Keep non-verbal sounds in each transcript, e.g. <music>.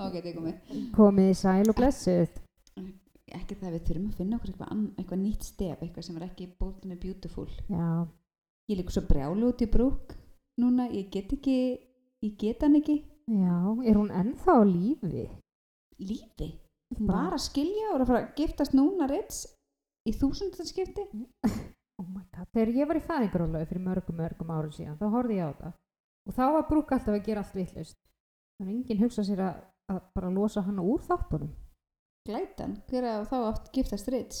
Ok, þetta er komið. Komið í sæl og blessuð. Ekki það að við þurfum að finna okkur eitthvað, eitthvað nýtt stef, eitthvað sem er ekki and beautiful. Já, Ég líka svo brjálu út í brúk núna, ég get ekki, ég get hann ekki. já, er hún ennþá lífi? Lífi. Bara- skilja og að fara að giftast núna Ritz í þúsundarskipti. Oh my god, þegar ég var í fæðingarólaði fyrir mörgum, mörgum árum síðan, þá horfði ég á það. Og þá var brúk alltaf að gera allt vitlaust. Þannig enginn hugsa sér að, að bara losa hana úr þáttunum. Glætan, hver að þá átt giftast Ritz?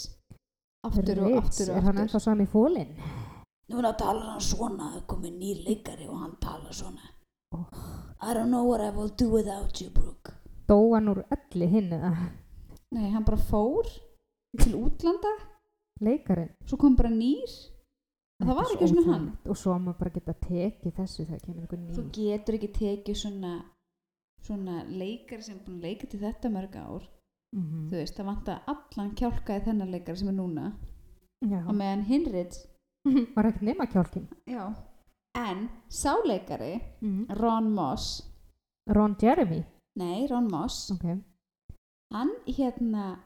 Aftur og aftur og er hann aftur. ennþá sami fólinn? Núna talar hann svona, það komið nýr leikari og hann talar svona. Oh. I don't know what I will do without you, Brooke. Dó hann úr öllu hinn eða Nei, hann bara fór til útlanda, leikarinn? svo kom bara nýr. Það var ekki svo svona hann. Og svo á maður bara geta tekið þessu. Þú getur ekki tekið svona, svona leikari sem búin að leika til þetta mörg ár. Mhm. Þú veist, það vantar allan kjálka í þennan leikari sem er núna. Já. Og meðan Hinrids, <laughs> Var ekkert nema kjálkinn. já. En sáleikari, Mm. Ron Moss, Ron Jeremy. nei, Ron Moss, Ok. hann hérna,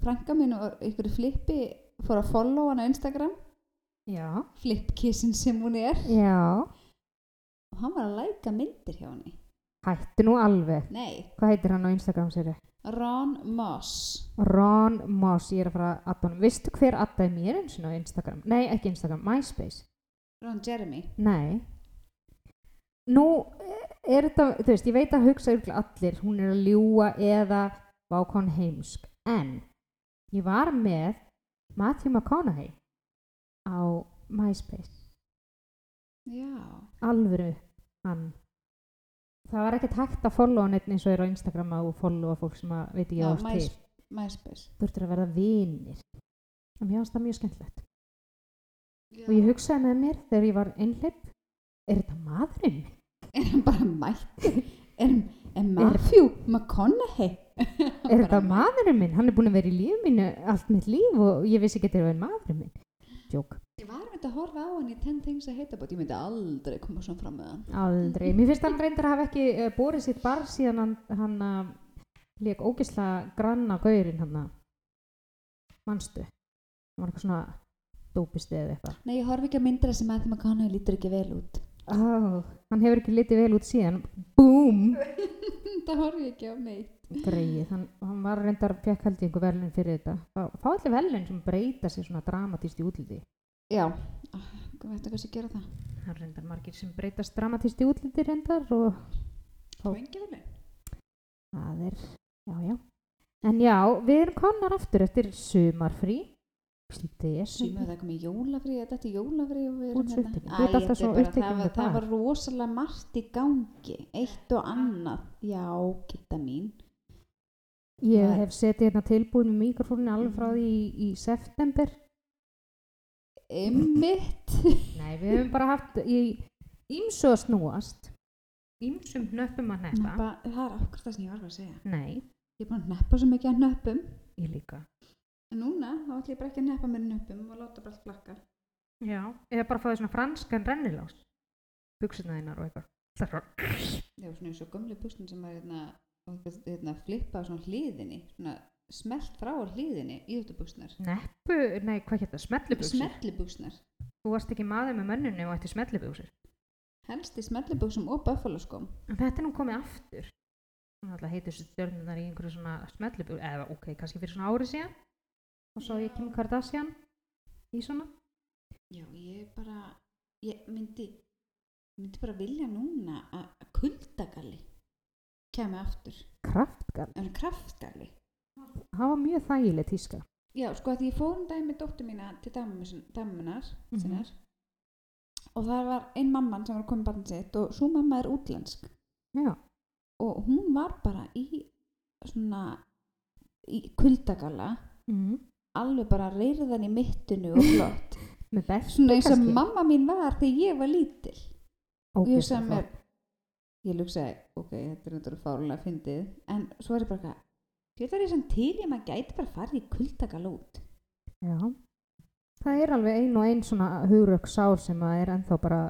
frænka mín og ykkur flippi fór að follow hann á Instagram, Já. flipkissin sem hún er. Já. Og hann var að læka myndir hjá henni. Hætti nú alveg. Nei, Hvað heitir hann á Instagram sér? Ron Moss. Ron Moss, ég er að fara að adda honum. Vistu hver addaði mér eins og á Instagram? Nei, ekki Instagram, MySpace. Ron Jeremy. Nei. Nú er þetta, þú veist, ég veit að hugsa ykkur allir, hún er að ljúa eða vákon heimsk. En ég var með Matthew McConaughey á MySpace. Já. Alvöru hann. Það var ekkert hægt að followa hann eins og er á Instagram og followa fólk sem að veit ekki ást til. My, MySpace. Þurftur að verða vinir. En mér finnst það mjög skemmtilegt. Já. Og ég hugsaði með mér þegar ég var einhleip, er þetta maðurinn? Er hann bara mættur? Er, er Matthew McConaughey? <laughs> Er þetta maðurinn minn? Hann er búin að vera í lífið mínu allt mitt líf og ég vissi ekki að þetta var maðurinn minn. Jók. Ég var með að horfa á hann í 10 Things I Hate About. Ég myndi aldrei koma svona fram með hann. Aldrei. Mér finnst hann reyndar að hafa ekki uh, borið sitt bar síðan hann, hann uh, leik ógisla granna gaurinn hann að mannstu. Hann var eitthvað svona dópisti eða eitthvað. Nei, ég horfi ekki að myndra sem Matthew McConaughey lítur ekki vel út. Oh, hann hefur ekki litið vel út síðan. Búm! <laughs> það horfi ekki á neitt. Greið. Hann, hann var reyndar fekk held ég einhver velun fyrir þetta. Fá, fá allir velun sem breyta sér svona dramatíst í útliti. Já. Ah, Hvað veistu hvað sem gera það? Er reyndar margir sem breytast dramatíst í útliti reyndar og vel. það er, já, já. En já, við erum konar aftur eftir sumarfrí. Sumið það komið jólafrí, þetta er Útsveitin. hérna. Það, var- rosalega margt í gangi, eitt og annað. Já, gitta mín. Ég er- hef setið hérna tilbúin með mikrofónu alveg frá því í, í september. Ymmitt. Nei, við hefum bara haft í ímsu að snúast. Ímsum hnöppum að. Neppa, það er okkur það sem ég var að segja. Nei, Ég er búin að neppa svo mikið að nöppum. ég líka. En núna, þá ætlum ég bara ekki að neppa mér nöppum og láta bara allt flakka. Já, eða bara fá því svona franskan rennilás. Buxurna þínar og eitthvað. Það er bara, svona eins og gömlu buksnum sem var hérna, hérna flippa á svona smelt frá á hliðinni í þetta buksnar. neppu, nei, hvað hétt það, smellibuxur. Smelli buksnar. Þú varst ekki maður með mönnunni og ætti smellibuxur. Helst í smelli buksum og buffaloskóm. En þetta er nú komið aftur. Þannig að heitir þessu stjörnunar í einhverju svona smellibuxur, eða ok, kannski fyrir svona ári síðan. Og svo ég Kim Kardashian í svona. Já, ég bara, ég myndi, myndi bara vilja núna að kuldagalli kemi aftur. Kraftgal. En kraftgalli. Það var mjög þægileg tíska. Já, sko að ég fór um daginn með dóttur mína til damunar Mhm. sinnar og það var ein mamman sem var að koma með barnið sitt og svo mamma er útlensk Já. og hún var bara í svona í kuldagalla Mm. alveg bara reyðan í mittinu og flott <laughs> svona eins og mamma mín var þegar ég var lítil og ég mér flott. Ég hugsaði, ok, þetta er náttúrulega fárlega fyndið en svo er ég bara þarf ég sem til ég maður gæti bara farið í kuldagalla út. Já. það er alveg ein og ein svona hugrök sál sem að er ennþá bara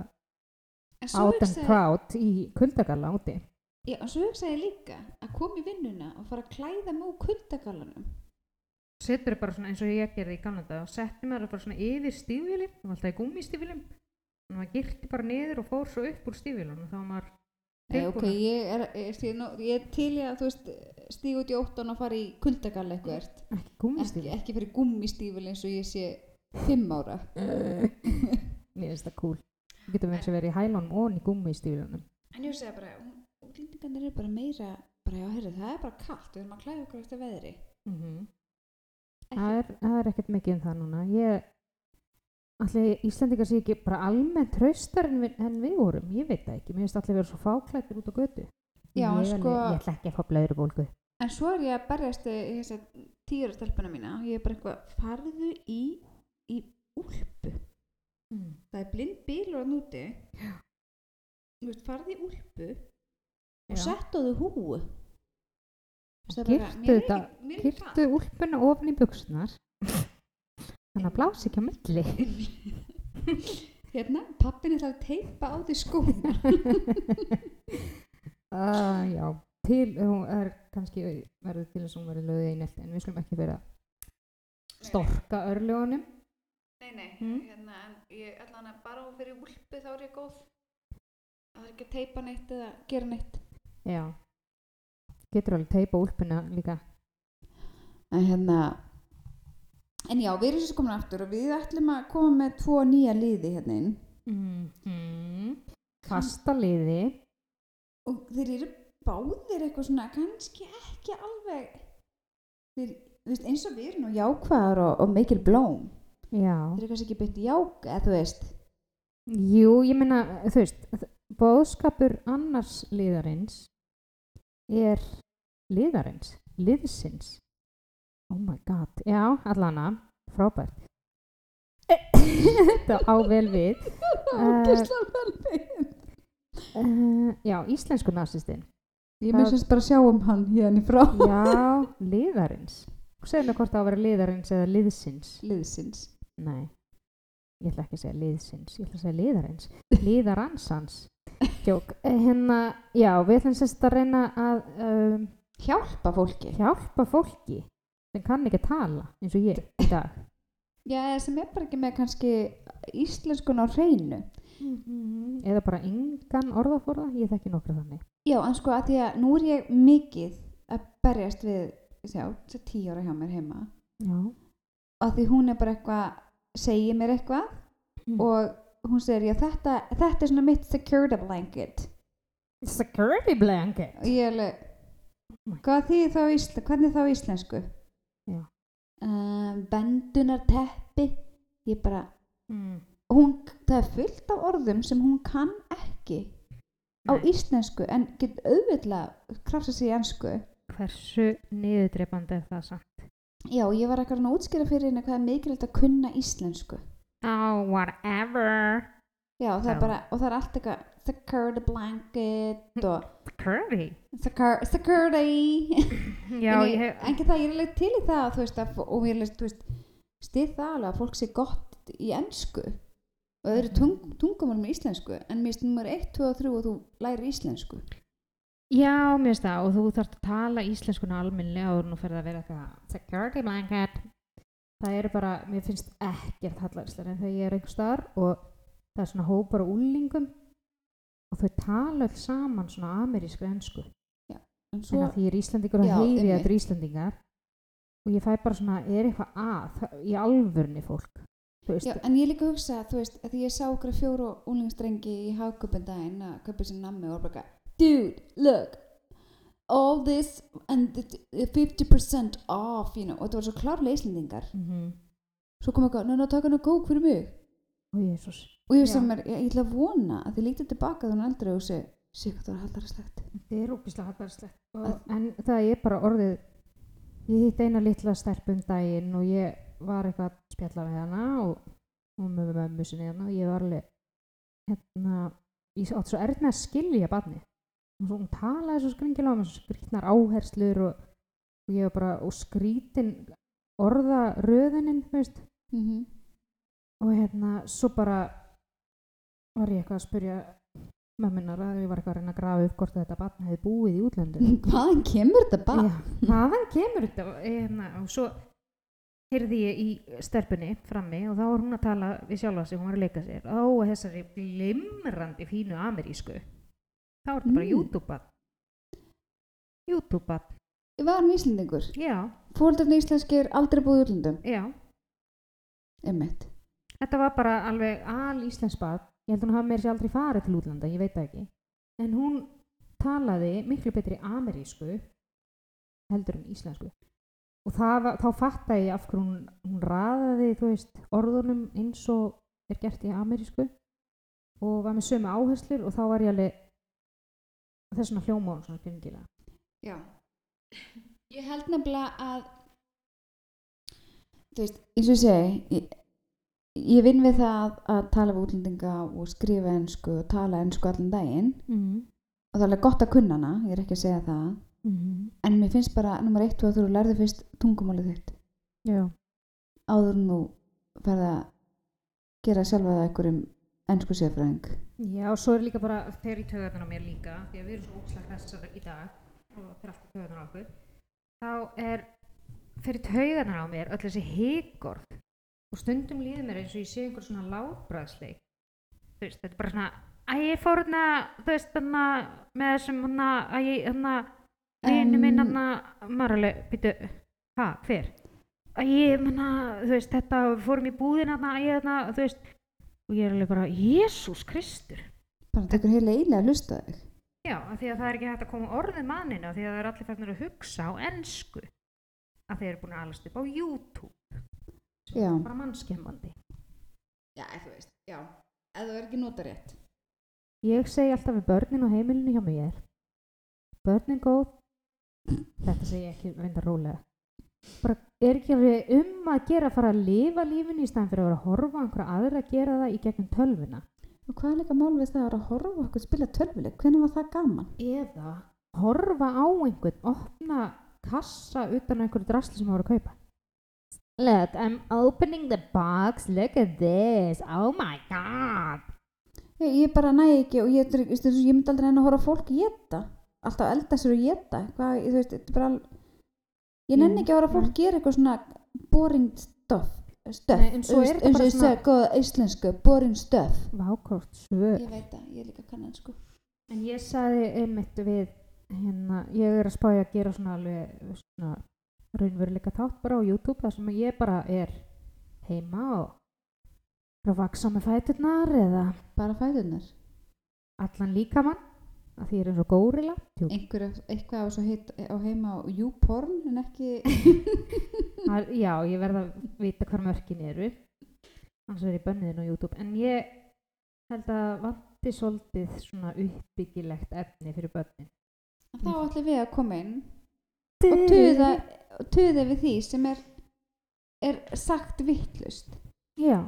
en out and proud í kuldagalla úti. Já, en svo hugsaði ég líka að koma í vinnuna og fara að klæða mig úr kuldagallanum. Setur bara svona eins og ég gerði í gamla dag og setti maður bara svona yfir stífvilin og alltaf í gúmistífvilin og maður girti bara niður og fór svo upp úr stífvilin og þá var Nei, ok, ég er, ég, ég, nú, ég er til í að þú veist stíga út í óttan og fara í kuldagall eitthvað ekki ekki, fyrir gummistífil eins og ég sé fimm ára. <laughs> Mér finnst það cool. Þú getur verið að vera í hælunum og í gúmistífvilunum en ég segja bara, útlendingarnir eru bara meira bara já, heyrðu, það er bara kallt við erum að klæða okkur eftir veðri. Mm er, það er ekkert mikið um það núna. Ég allir Íslandingar sé ekki bara almennt traustar en við, en við vorum, ég veit það ekki. Mér finnst allir vera svo fáklættir út á götu. Já, en ég, sko- alveg, ég ætla ekki að fá blöðru bólgu en svo er ég að berjast í þess að tíura stelpuna mína. Og ég er bara eitthvað, farðu í í úlpu. Mm. það er blind bílur að núti. Þú veist, farðu í úlpu og Já. settu þau húu girtu þetta- girtu úlpuna ofan í buksnar þannig að blási ekki á milli. <laughs> Hérna, pappin ætla að teipa á því skóna. Uh, <laughs> Já, til hún er kannski verður til þess að hún verður löðið einelt en við skulum ekki vera að storka örljónum nei, nei, Mm. hérna en ég hann að bara á fyrir úlpu þá er ég góð. Það er ekki að teipa neitt eða gera neitt. Já. Getur alveg teipa úlpuna líka. En hérna en já, við erum svo komin aftur og við ætlum að koma með tvo nýja liði hérna inn. Mm Fasta liði. Og þeir eru báðir eitthvað svona kannski ekki alveg þeir, veist, eins og við erum nú jákvæðar og, og mikil blóm. Já. Þeir eru kannski ekki beitt ják eða þú veist. Jú, ég meina, þú veist bóðskapur annars liðarins er liðarins, liðsins oh my god, já, allana frábært. Þetta á vel við. <laughs> Ógeðslega vel við. uh, já, íslensku nasistinn Ég með semst bara sjá um hann hérna í frá. Já, liðarins. Segðu mér hvort það á að vera liðarins eða liðsins. Liðsins. nei, ég ætla ekki að segja liðsins ég ætla að segja liðarins. Liðaransans. <laughs> Jók, hérna, já, við ætlum sérst að reyna að um, Hjálpa fólki. hjálpa fólki sem kann ekki að tala eins og ég í dag Já, sem er bara ekki með kannski íslenskun á hreinu. eða bara engan orðaforða ég þekki nokkra þannig Já, en sko að því að nú er ég mikið að berjast við, sjá, þessi tíu ára hjá mér heima. já, Að því hún er bara eitthvað, segir mér eitthvað Mm. og hún segir, já, þetta, þetta er svona mitt security blanket. security blanket Og ég er alveg, Oh hvað þýðir þá íslen, hvernig þá íslensku? Já. Um, bendunar teppi, ég bara, mm. hún, það er fullt af orðum sem hún kann ekki á Nei. íslensku en get auðvitað krafsa sig í ennsku hversu niðurdreipandi er það samt já, ég var eitthvað að útskýra fyrir henni hvað er mikilvægt að kunna íslensku oh, whatever já, það er bara, og það er allt eitthvað security blanket og curvy secur- security. Já, en, ég hef en það, ég er alveg til í það þú veist, að, og ég er alveg, þú veist stið það alveg að fólk sé gott í ennsku og öðru tung, tungumálum í íslensku en mér finnst nummer 1, 2 og 3 og þú lærir íslensku. Já, mér finnst það og þú þarft að tala íslenskuna alminlega og nú ferði að vera eitthvað security blanket. Það eru bara, mér finnst ekkert hallarslega en þegar ég er einhver staðar og það er svona hópar og úlingum og þau tala öll saman svona amerískri ensku. En en svo, að því ég er Íslandingur og Já, heyri að þetta er Íslandingar og ég fæ bara svona, er eitthvað að það- í alvörni fólk? Já, en ég líka hugsa, þú veist, að því ég sá okkur fjóru úlingstrengi í hagköpun daginn að köpa sér nammi og bara dude, look all this and the the 50% off, you know. Og þetta var svo klárlega íslendingar. Mm svo kom eitthvað, ná, ná, taka hana kók fyrir mig og Jésús og ég sem er, ég, ætla að vona að þið lítið tilbaka þannig aldrei og sé, sé hvað það var hallarslegt þetta er ógislega hallarslegt en það er bara orðið ég hitt eina litla stelpum daginn og ég var eitthvað að spjalla með hana og, og með mömmu sinni hana og ég var alveg hérna, ég átt svo erð með að skilja barni og svo hún talaði svo skringilega með svo skrítnar áherslur og, og ég var bara og skrítin orða röðunin veist, mm -hmm. Og hérna svo bara var ég eitthvað að spyrja mömmunar að ég var eitthvað að reyna að grafa upp hvort þetta batn hefði búið í útlöndum <laughs> hvaðan kemur þetta bara? Já, hvaðan kemur þetta hérna, og svo heyrði ég í stelpunni frammi og þá var hún að tala við sjálfa sig, hún var að leika sér á þessari glimrandi fínu amerísku þá er þetta bara Mm. YouTube-at YouTube-at, Ég var hann Íslendingur. já, Fóldarni íslenskir aldrei búið í útlöndum. já Einmitt. Þetta var bara alveg al íslensk bad ég held hún hafa meira sér aldrei farið til útlanda, ég veit það ekki. En hún talaði miklu betri amerísku heldur en íslensku. Og var- þá fattaði ég af hverju hún, hún raðaði veist, orðunum eins og er gert í amerísku. Og var með sömu áherslur og þá var ég alveg þess vegna hljóma hún svona gringilega Já. Ég held nefnilega að, þú veist, eins og ég segi, ég, ég vinn við það að, tala við útlendinga og skrifa ensku og tala ensku allan daginn mm. og það er alveg gott að kunna hana, ég er ekki að segja það, Mm. en mér finnst bara, nummer eitt og að þú lærði fyrst tungumálið þitt já, áður en þú ferð að gera sjálfa það einhverjum ensku séfræðing. Já, og svo er líka bara þegar í töðunar á mér líka, því að við erum svo óslag hressar í dag og fyrir allt í töðunar á okkur, þá er fyrir töðunar á mér öll þessi higorð og stundum líður mér eins og ég sé einhver svona látbræðsleik. Þú veist, þetta er bara svona, að ég fór hérna, þú veist, hérna með þessum hérna, að ég, hérna, vinu minn hérna, maður alveg, býtu, ha, hver? Að ég, hérna, þú veist, þetta, fórum í búðin hérna, að ég, hérna, þú veist, og ég er alveg bara, Jésús Kristur, Bara tekur heila eiginlega að hlusta þig. Já, af því að það er ekki hægt að koma orðið manninu af því að það er allir fæknir að hugsa á ennsku að þeir eru búin að alast upp á YouTube Já. bara mannskemmandi Já, þú veist, já. Ef þú er ekki nota rétt. Ég segi alltaf við börnin og heimilinu hjá mér börnin góð þetta segi ég ekki reynda rólega bara er ekki alveg um að gera að fara að lifa lífinu í staðan fyrir að vera að horfa á einhverja aðra að gera það í gegnum tölvuna Og hvað er líka mál við það að vera að horfa á okkur spila tölvuleik? Hvernig var það gaman? eða horfa á einhvern opna kassa utan á einhverju drasli sem það voru að kaupa Look, I'm opening the box, look at this, oh my god Ég, ég bara næ ekki og ég, og ég myndi aldrei enn að horfa á fólk geta. Alltaf elda sér og geta. Hvað, þú veist, þetta er bara. Ég nenni Mm, ekki að horfa á fólk nei. gera eitthvað svona boring stuff. Stuff. Nei, en svo er þetta bara ég svona- segi, góða íslensku, boring stuff. Vákort svör Ég veit það, ég er líka kannan sko. En ég sagði einmitt við hérna, ég er að spája að gera svona alveg svona raunveruleika þátt bara á YouTube þar sem ég bara er heima og vaksa með fæturnar eða Bara fæðunar. allan líkamann að því ég er eins og górila eitthvað á, á heima á YouPorn en ekki... <laughs> Já, ég verð að vita hvar mörkin eru. Annars er ég bönniðin á YouTube. En ég held að vanti svolítið svona uppbyggilegt efni fyrir börnin. Þá ætlum við að koma inn og tuða, tuða við því sem er, er sagt vittlust. Já,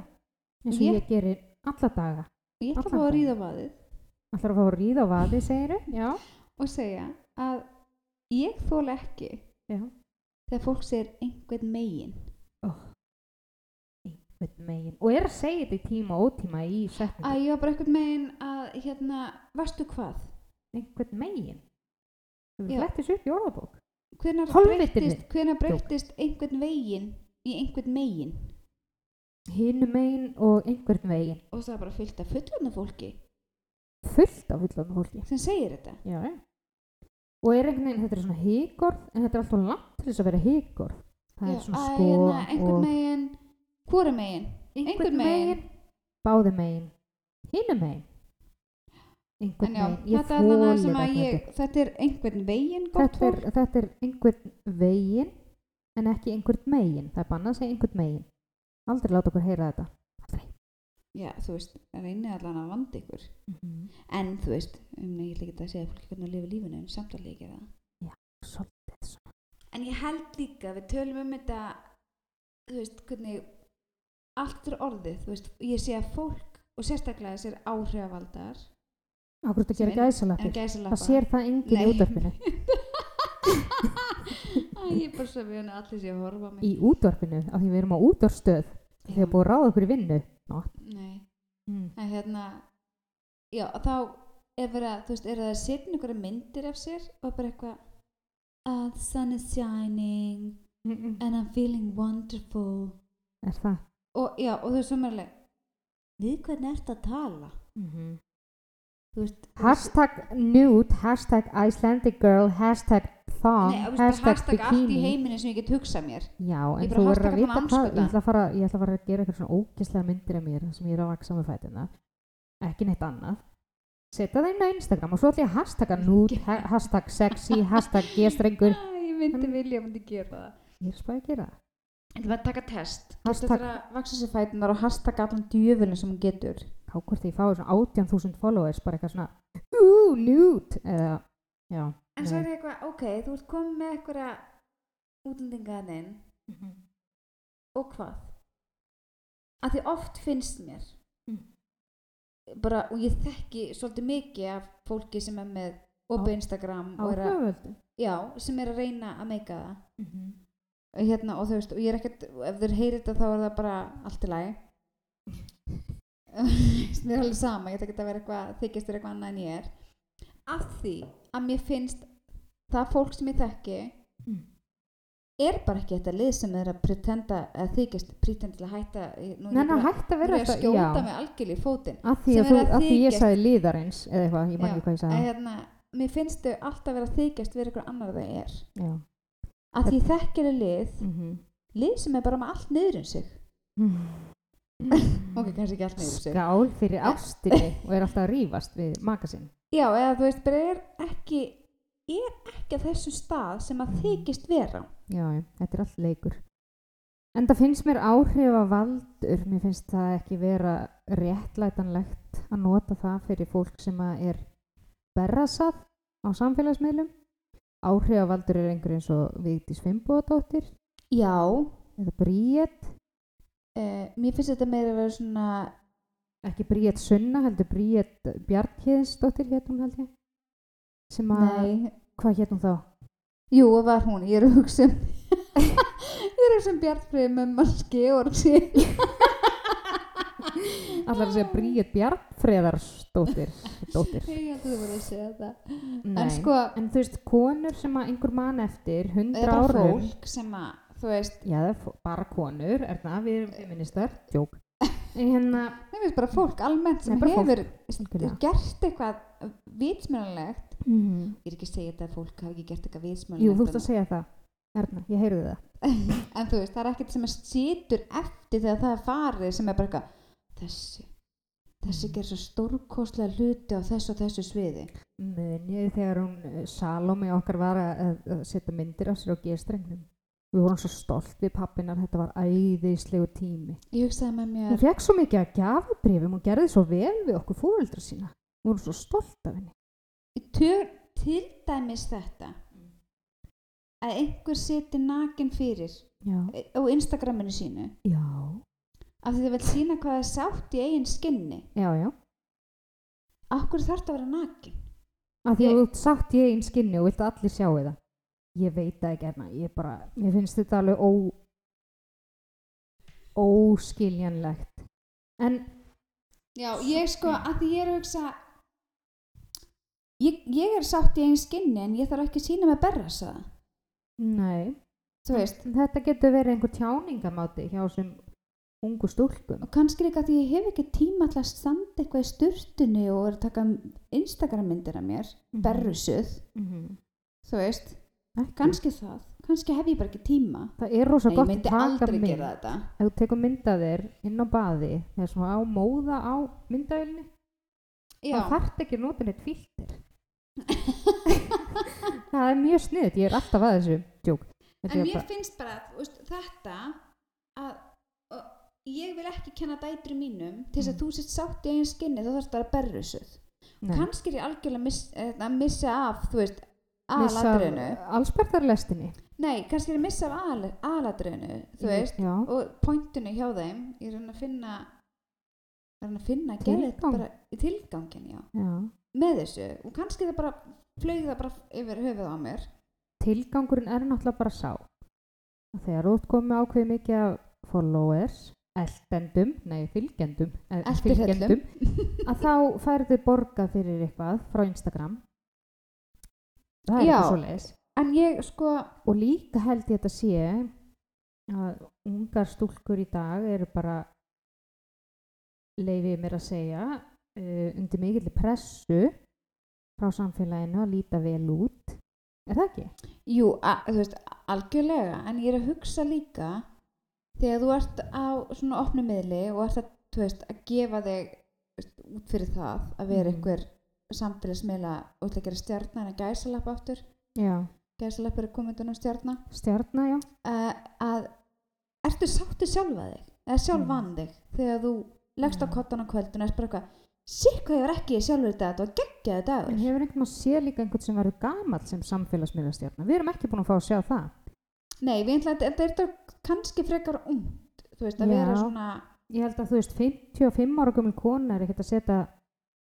eins og Ég- ég gerir alla daga Ég ætla að fá að ríða á vaðið Ætlar að fá að ríða á vaði, segiru? Já. og segja að ég þóla ekki Já. þegar fólk segir einhvern megin. Einhvern megin. Og er að segja þetta í tíma og ótíma í setningu. Að ég var bara einhvern megin að, hérna, varstu hvað? Einhvern megin. Þú flettis upp í orðabók. Hvenær breyttist einhvern vegin í einhvern megin? Hinu megin og einhvern megin. Og það er bara fullt af fullorðna fólki Fullt af fullan fólki. sem segir þetta. Já, já. Og er einhvern veginn, þetta er svona híkorð, en þetta er alltaf langt til þess að vera híkorð. Það Já, er svona að, sko hérna, einhvern og megin, hvori megin? einhvern megin. báði megin, hinu megin. Einhvern já, megin. Ég þetta það að ég, þetta er einhvern vegin gott þetta er, fólk. þetta er einhvern vegin en ekki einhvern megin það er bannað að segja einhvern megin aldrei láta okkur heyra þetta aldrei Já, þú veist, reynið allan að vanda ykkur. mm En þú veist, um, ég ætla ekki að segja fólki hvernig að lifa lífinu, en samt að líka það. svolítið svona En ég held líka, við tölum um þetta, þú veist, hvernig allt er orðið, þú veist, ég sé að fólk, og sérstaklega þessir áhrifavaldar, Sem er- en gæsalappi gæsalappa. það sér það enginn í útvarpinu. <laughs> Ég er bara svo við henni allir sé að horfa mig. í útvarpinu af því við erum á útvarstöð því að búið að ráða okkur í vinnu. Not nei. Mm. en hérna já, þá er verið að, þú veist, er það að setja einhverja myndir af sér og bara eitthvað uh, the sun is shining Mm and I'm feeling wonderful. Er það? Og já, og þú veist, mér alveg við hvernig ert að tala? Mm -hmm. þú veist, hashtag nude, hashtag Icelandic girl hashtag thong, Nei, hashtag, hashtag allt í bikini. heiminu sem ég get hugsað mér. Já, en þú verður að vita hvað andskota. ég ætla að fara, ætla að fara að gera eitthvað svona ógeðslega myndir af mér sem ég er að vaksa með fætina ekki neitt annað. Setja það inn á Instagram og svo ætla ég að hashtagga nude, ha hashtag sexy hashtag <laughs> gestrengur ég myndi vilja, ég myndi gera það. Ég er spæði að gera það Þetta var að taka test Getur það að vaksa sér fætunar og hashtag allan djöfulinn sem hún getur Há hvort ég fái svona 18.000 followers bara eitthvað svona Ooh, nude eða, já En svo er það eitthvað, ok, þú ert komið með eitthvað útlendingaðinn Mhm. og hvað? Að því oft finnst mér Mm. bara, og ég þekki svolítið mikið af fólki sem er með opið Instagram á og er að, já, sem er að reyna að meika það Mhm. Hérna, og þú veist, og ég er ekkert ef þeir heyri þetta þá er það bara allt í lagi. <laughs> Mér er alveg sama, ég ætla ekki að vera eitthvað þykjast þér eitthvað annað en ég er. Af því að mér finnst það fólk sem ég þekki Mm. er bara ekki þetta lið sem er að pretenda að til að hætta nú er bara- hætti að er vera að skjóta já, mig algjörlega í fótinn að því þú, að því ég sagði liðarins eða eitthvað, ég Já, ekki hvað ég sagði. hérna, mér finnst þau alltaf vera að þykjast vera eitthvað annar það er. Já. Að því þekkir er lið. Mm lið sem er bara með allt niður um sig. Ok, kannski ekki allt niður um sig. Skál fyrir ástinni og er alltaf að rífast við maka sinn. Já, eða þú veist, bara er ekki er ekki að þessum stað sem að þykist vera. Já, já, þetta er allt leikur. En það finnst mér áhrif að valdur mér finnst það ekki vera réttlætanlegt að nota það fyrir fólk sem að er berrasað á samfélagsmiðlum áhrif að valdur er einhver eins og Vigdís Fimboðdóttir já, eða Bríett uh, mér finnst þetta meira að vera svona ekki Bríett Sunna, heldur Bríett Bjarthéðinsdóttir hétt hún held ég. Sem að, nei, hvað hétt hún þá? jú, það var hún, ég er að hugsa um <laughs> ég er að hugsa um Bjartfrið með maski og Allar að segja Bríett Bjartfreðarsdóttir <laughs> dóttir. ég held að þú voru að segja það Nei. en sko, En þú veist, konur sem að einhver mann eftir, hundra bara árum fólk sem að, þú veist Já, það er bara konur, er það, við erum feministar, djók <laughs> En hérna, Nei, við bara fólk almennt sem Nei, hefur algjörlega. gert eitthvað vitsmjörnulegt mm ég er ekki að segja þetta að fólk hafi ekki gert eitthvað jú, vitsmjörnulegt þú ert að segja það. Erna, ég heyrði það. <laughs> En þú veist, það er ekkert sem að situr eftir þegar það er farið sem er bara eitthvað þessi. Þessi gerir svo stórkostlega hluti á þessu og þessu sviði. Munið þegar hún, eh, Salome okkar var að, setja myndir á sér á G-strengnum. Við vorum svo stolt við pappinar, þetta var æðislegu tími. Ég hugsaði með Hún mér fekk svo mikið að gjafabrifum og gerði svo vel við okkur fóreldra sína. Við vorum svo stolt af henni. Tör, til dæmis þetta. Að einhver siti nakin fyrir Já, á Instagraminu sínu. Já, af því þau vil sína hvað er sátt í eigin skinni já, já Akkur þarf þetta að vera nakin? Af því Ég- að þú sagt í einn skinni og vilt að allir sjáu það. Ég veit það ekki erna, ég bara, mér finnst þetta alveg ó, óskiljanlegt. En, Já, ég sko, að því ég er að hugsa ég, ég er sátt í einn skinni en ég þarf ekki sína með berras það. nei, þetta getur verið einhver tjáningamáti hjá þessum ungu stúlkum. og kannski líka því ég hef ekki tíma til að standa eitthvað í sturtinu og er að taka Instagram myndir af mér, berrusuð, Mm -hmm. þú veist, Ekki. kannski það, kannski hef ég bara ekki tíma. Það er rosa Nei, gott að taka aldrei mynd. gera þetta. Ef þú tekur mynd af þér inn á baði, þegar svona á móða á myndaðilni, þá þarft ekki að nota neitt filter. <laughs> það er mjög sniðt, ég er alltaf að þessu djók. En er mér bara- finnst bara, þú veist, þetta að ég vil ekki kenna dætru mínum til þess að Mm. þú sért sátt í einn skinni þá þarf þetta að vera berrusuð. Nei. kannski er ég algjörlega að miss, eh, að missa af þú veist, Missa aðalatriðinu allsberðarlestinni nei, kannski er ég að missa af aðalatriðinu þú veist, já, og pointinu hjá þeim ég er að reyna að finna að að finna geðið Tilgang. bara í tilgangin, já, já. með þessu og kannski það bara flög það bara yfir höfuð á mér tilgangurinn er náttúrulega bara sá að þegar þú komið ákveðið mikið af followers eldendum, nei fylgjendum, eh, Eltirhellum. að þá færðu borgað fyrir eitthvað frá Instagram. Það er Já. eitthvað svoleiðis. en ég sko Og líka held ég þetta sé að ungar stúlkur í dag eru bara, leifið mér að segja, uh, undir mikill pressu frá samfélaginu að líta vel út. Er það ekki? Jú, a, þú veist, algjörlega, en ég er að hugsa líka þegar þú ert á svona opnu miðli og ert að, veist, að gefa þig út fyrir það að vera Mhm. einhver samfélagsmiðla og ætla að gera stjarnar en gæsalapp aftur, Já. gæsalapp eru komið undan stjarnar, Stjarnar, já. uh, að ertu sáttu sjálfa þig, eða sjálfan þig þegar þú leggst á kottan á kvöldun og erst bara eitthvað, sík hvað ég var ekki sjálfur þetta, þetta var geggjaði dagur. En hefur einhvern veginn sé líka einhvern sem verður gamall sem samfélagsmiðlastjarnar? Við erum ekki búin að fá að sjá það. Nei, við ætla að þetta er kannski frekar ungt, þú veist, að Já. vera svona Ég held að þú veist, 55 ára gömul kona er ekkert að setja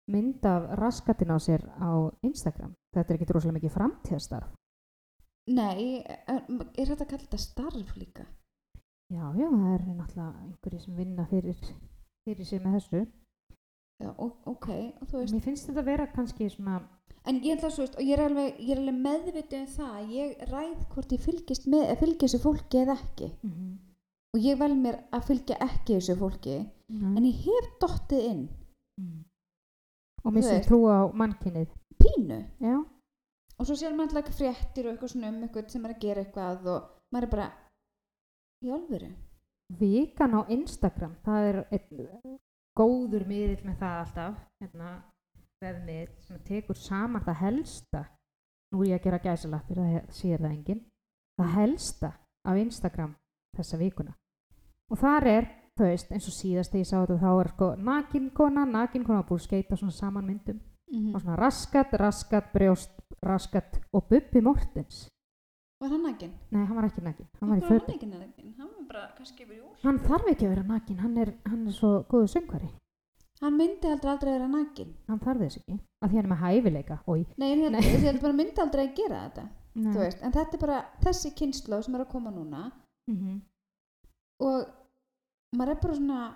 mynd af raskatin á sér á Instagram. Þetta er ekkert rosalega mikið framtíðastarf. Nei, er er þetta að kalla þetta starf líka? Já, já, það er náttúrulega einhverju sem vinna fyrir, fyrir sig með þessu. Já, ok, og þú veist, Mér finnst þetta vera kannski svona, en ég að svo veist, ég er alveg, ég er alveg meðvitið um það, að ég ræð hvort ég fylgist með, fylgja þessu fólki eða ekki. mm Og ég vel mér að fylgja ekki þessu fólki, en ég hef dottið inn, mm. og missum veist. trú á mannkynnið. pínu. Já, Og svo sér maður alltaf fréttir og eitthvað svona um eitthvað sem er að gera eitthvað og maður er bara, í alvöru. vikan á Instagram, það er góður miðill með það alltaf, hérna, vefmiðill sem tekur saman það helsta, nú er ég að gera gæsalappir, það sér það enginn, það helsta á Instagram þessa vikuna. Og þar er, þú veist, eins og síðast þegar ég sá þetta, þá er sko nakinkona, nakinkona búið skeita svona saman myndum, Mm og svona raskat, raskat, brjóst, raskat og Bubbi Mortens. Var hann nakinn? Nei, hann var ekki nakin, hann var í Af hverju fötum. Hann hann var bara kannski yfir jól. Hann þarf ekki að vera nakin, hann hann er svo góðu söngvari. Hann myndi aldrei aldrei vera nakinn. hann þarf þess ekki að því hann er með hæfileika Oj, Nei, Nei. ég held bara myndi aldrei að gera þetta. en þetta er bara þessi kynslu sem er að koma núna Mhm. og maður er bara svona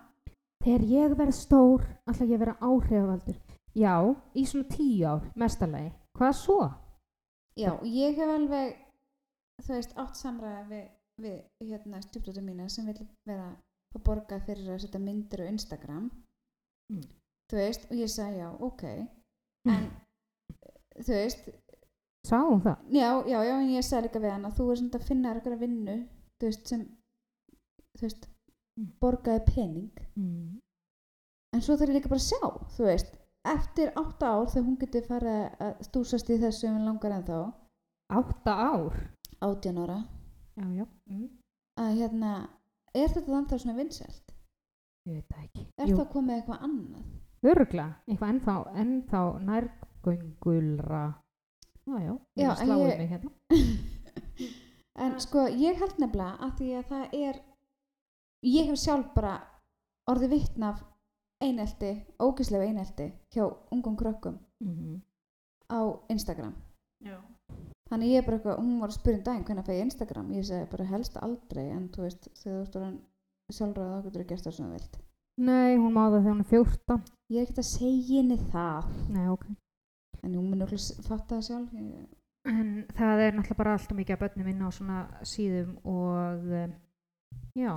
þegar ég verð stór ætla ég að vera áhrifavaldur já, í svona tíu ár, mestalagi hvað svo? já, ég hef alveg þú veist, átt samræða við, við hérna stjúpdóttur mína sem vil vera að borga fyrir að setja myndir á Instagram Mm. þú veist, og ég sagði já, ok en þú veist, sá hún það? já, já, já en ég sagði líka við hann að þú er svona að finna eitthvað vinnu þú veist, sem þú veist, Mm. borgaði pening Mm. en svo þarf ég líka bara að sjá þú veist, eftir átta ár þegar hún getur farið að stúsast í þessu um langar en þá, átta ár átján ára já, já, mm. að hérna, er þetta þannig svona vinsælt? ég veit það ekki Er það komið eitthvað annað? örgla, eitthvað ennþá, ennþá nærgöngulra já, já, Já, ég- mig hérna <laughs> en sko, ég held nefnilega að því að það er ég hef sjálf bara orðið vittn af einelti, ógislega einelti hjá ungum krökkum mm á Instagram já. Þannig ég er bara eitthvað, hún var að spyrja um daginn hvernig fæ ég Instagram, ég segi bara helst aldrei en þú veist, þegar þú ert orðin sjálfráð þá getur þú gert það sem þú vilt. Nei, hún má það þegar hún er 14 ég er ekkert að segja henni það. Nei, ok. En hún mun okkur fatta það sjálf En það er náttúrulega bara alltaf mikið að börnum inn á svona síðum og um, já,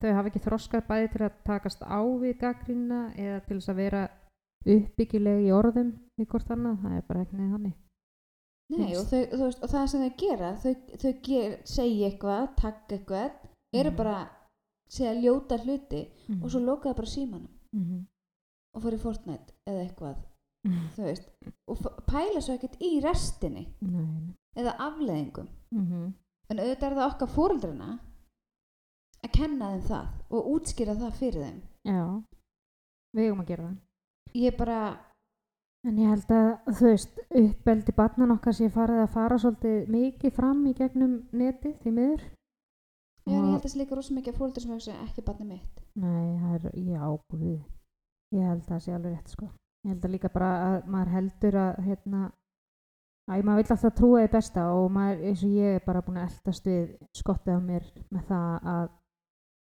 þau hafa ekki þroskað bæði til að takast á við gaggrínina eða til þess að vera uppbyggileg í orðum við hvort annað, það er bara ekki neð þannig. Nei, og, þau, veist, og það sem þau gera þau, þau ger, segja eitthvað, takk eitthvað eru Mhm. bara segja ljóta hluti Mm. og svo lokaðu bara símanum -hmm. og fór í Fortnite eða eitthvað þú veist, og pæla svo ekkert í restinni Nei. eða afleðingum en auðvitað er það okkar fóreldrana að kenna þeim það og útskýra það fyrir þeim Já, við eigum að gera það. ég bara, En ég held að, þú veist, uppbeldi barnan okkar sé farið að fara svolítið mikið fram í gegnum netið, því miður. já, en ég held að það sé líka rosa mikið að fóreldrar sem hugsa ekki barni mitt Nei, það er, já, guð. Ég held að það sé alveg rétt, sko. Ég held að líka bara að maður heldur að, hérna, að maður vill alltaf trúa því besta og maður, eins og ég er bara búin að eldast við skottið á mér með það að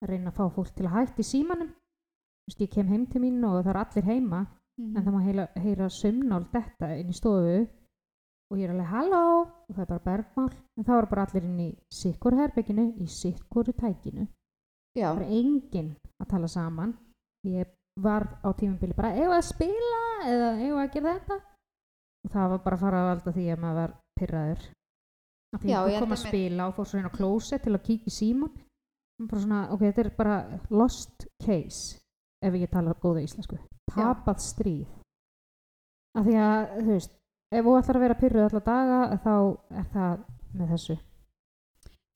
reyna að fá fólk til að hætta í símanum Þú veist, ég kem heim til mín og það er allir heima Mhm. en það má heyra, heyra sömnál detta inn í stofu og ég er alveg halló? Og það er bara bergmál. En þá er bara allir inn í sikkur herbygginu í sikkur tækinu. Já, það er enginn að tala saman. Ég var á tímabili bara eigum að spila eða eigum að gera þetta? Og það var bara að fara að valda því að maður var pyrraður að því Já, ég kom að spila og fór svo inn á klósett til að kíkja í síman og bara svona, ok, þetta er bara lost case ef ég tala góða íslensku tapað stríð af því að, þú veist ef þú ætlar að vera pyrruð alla daga þá er það með þessu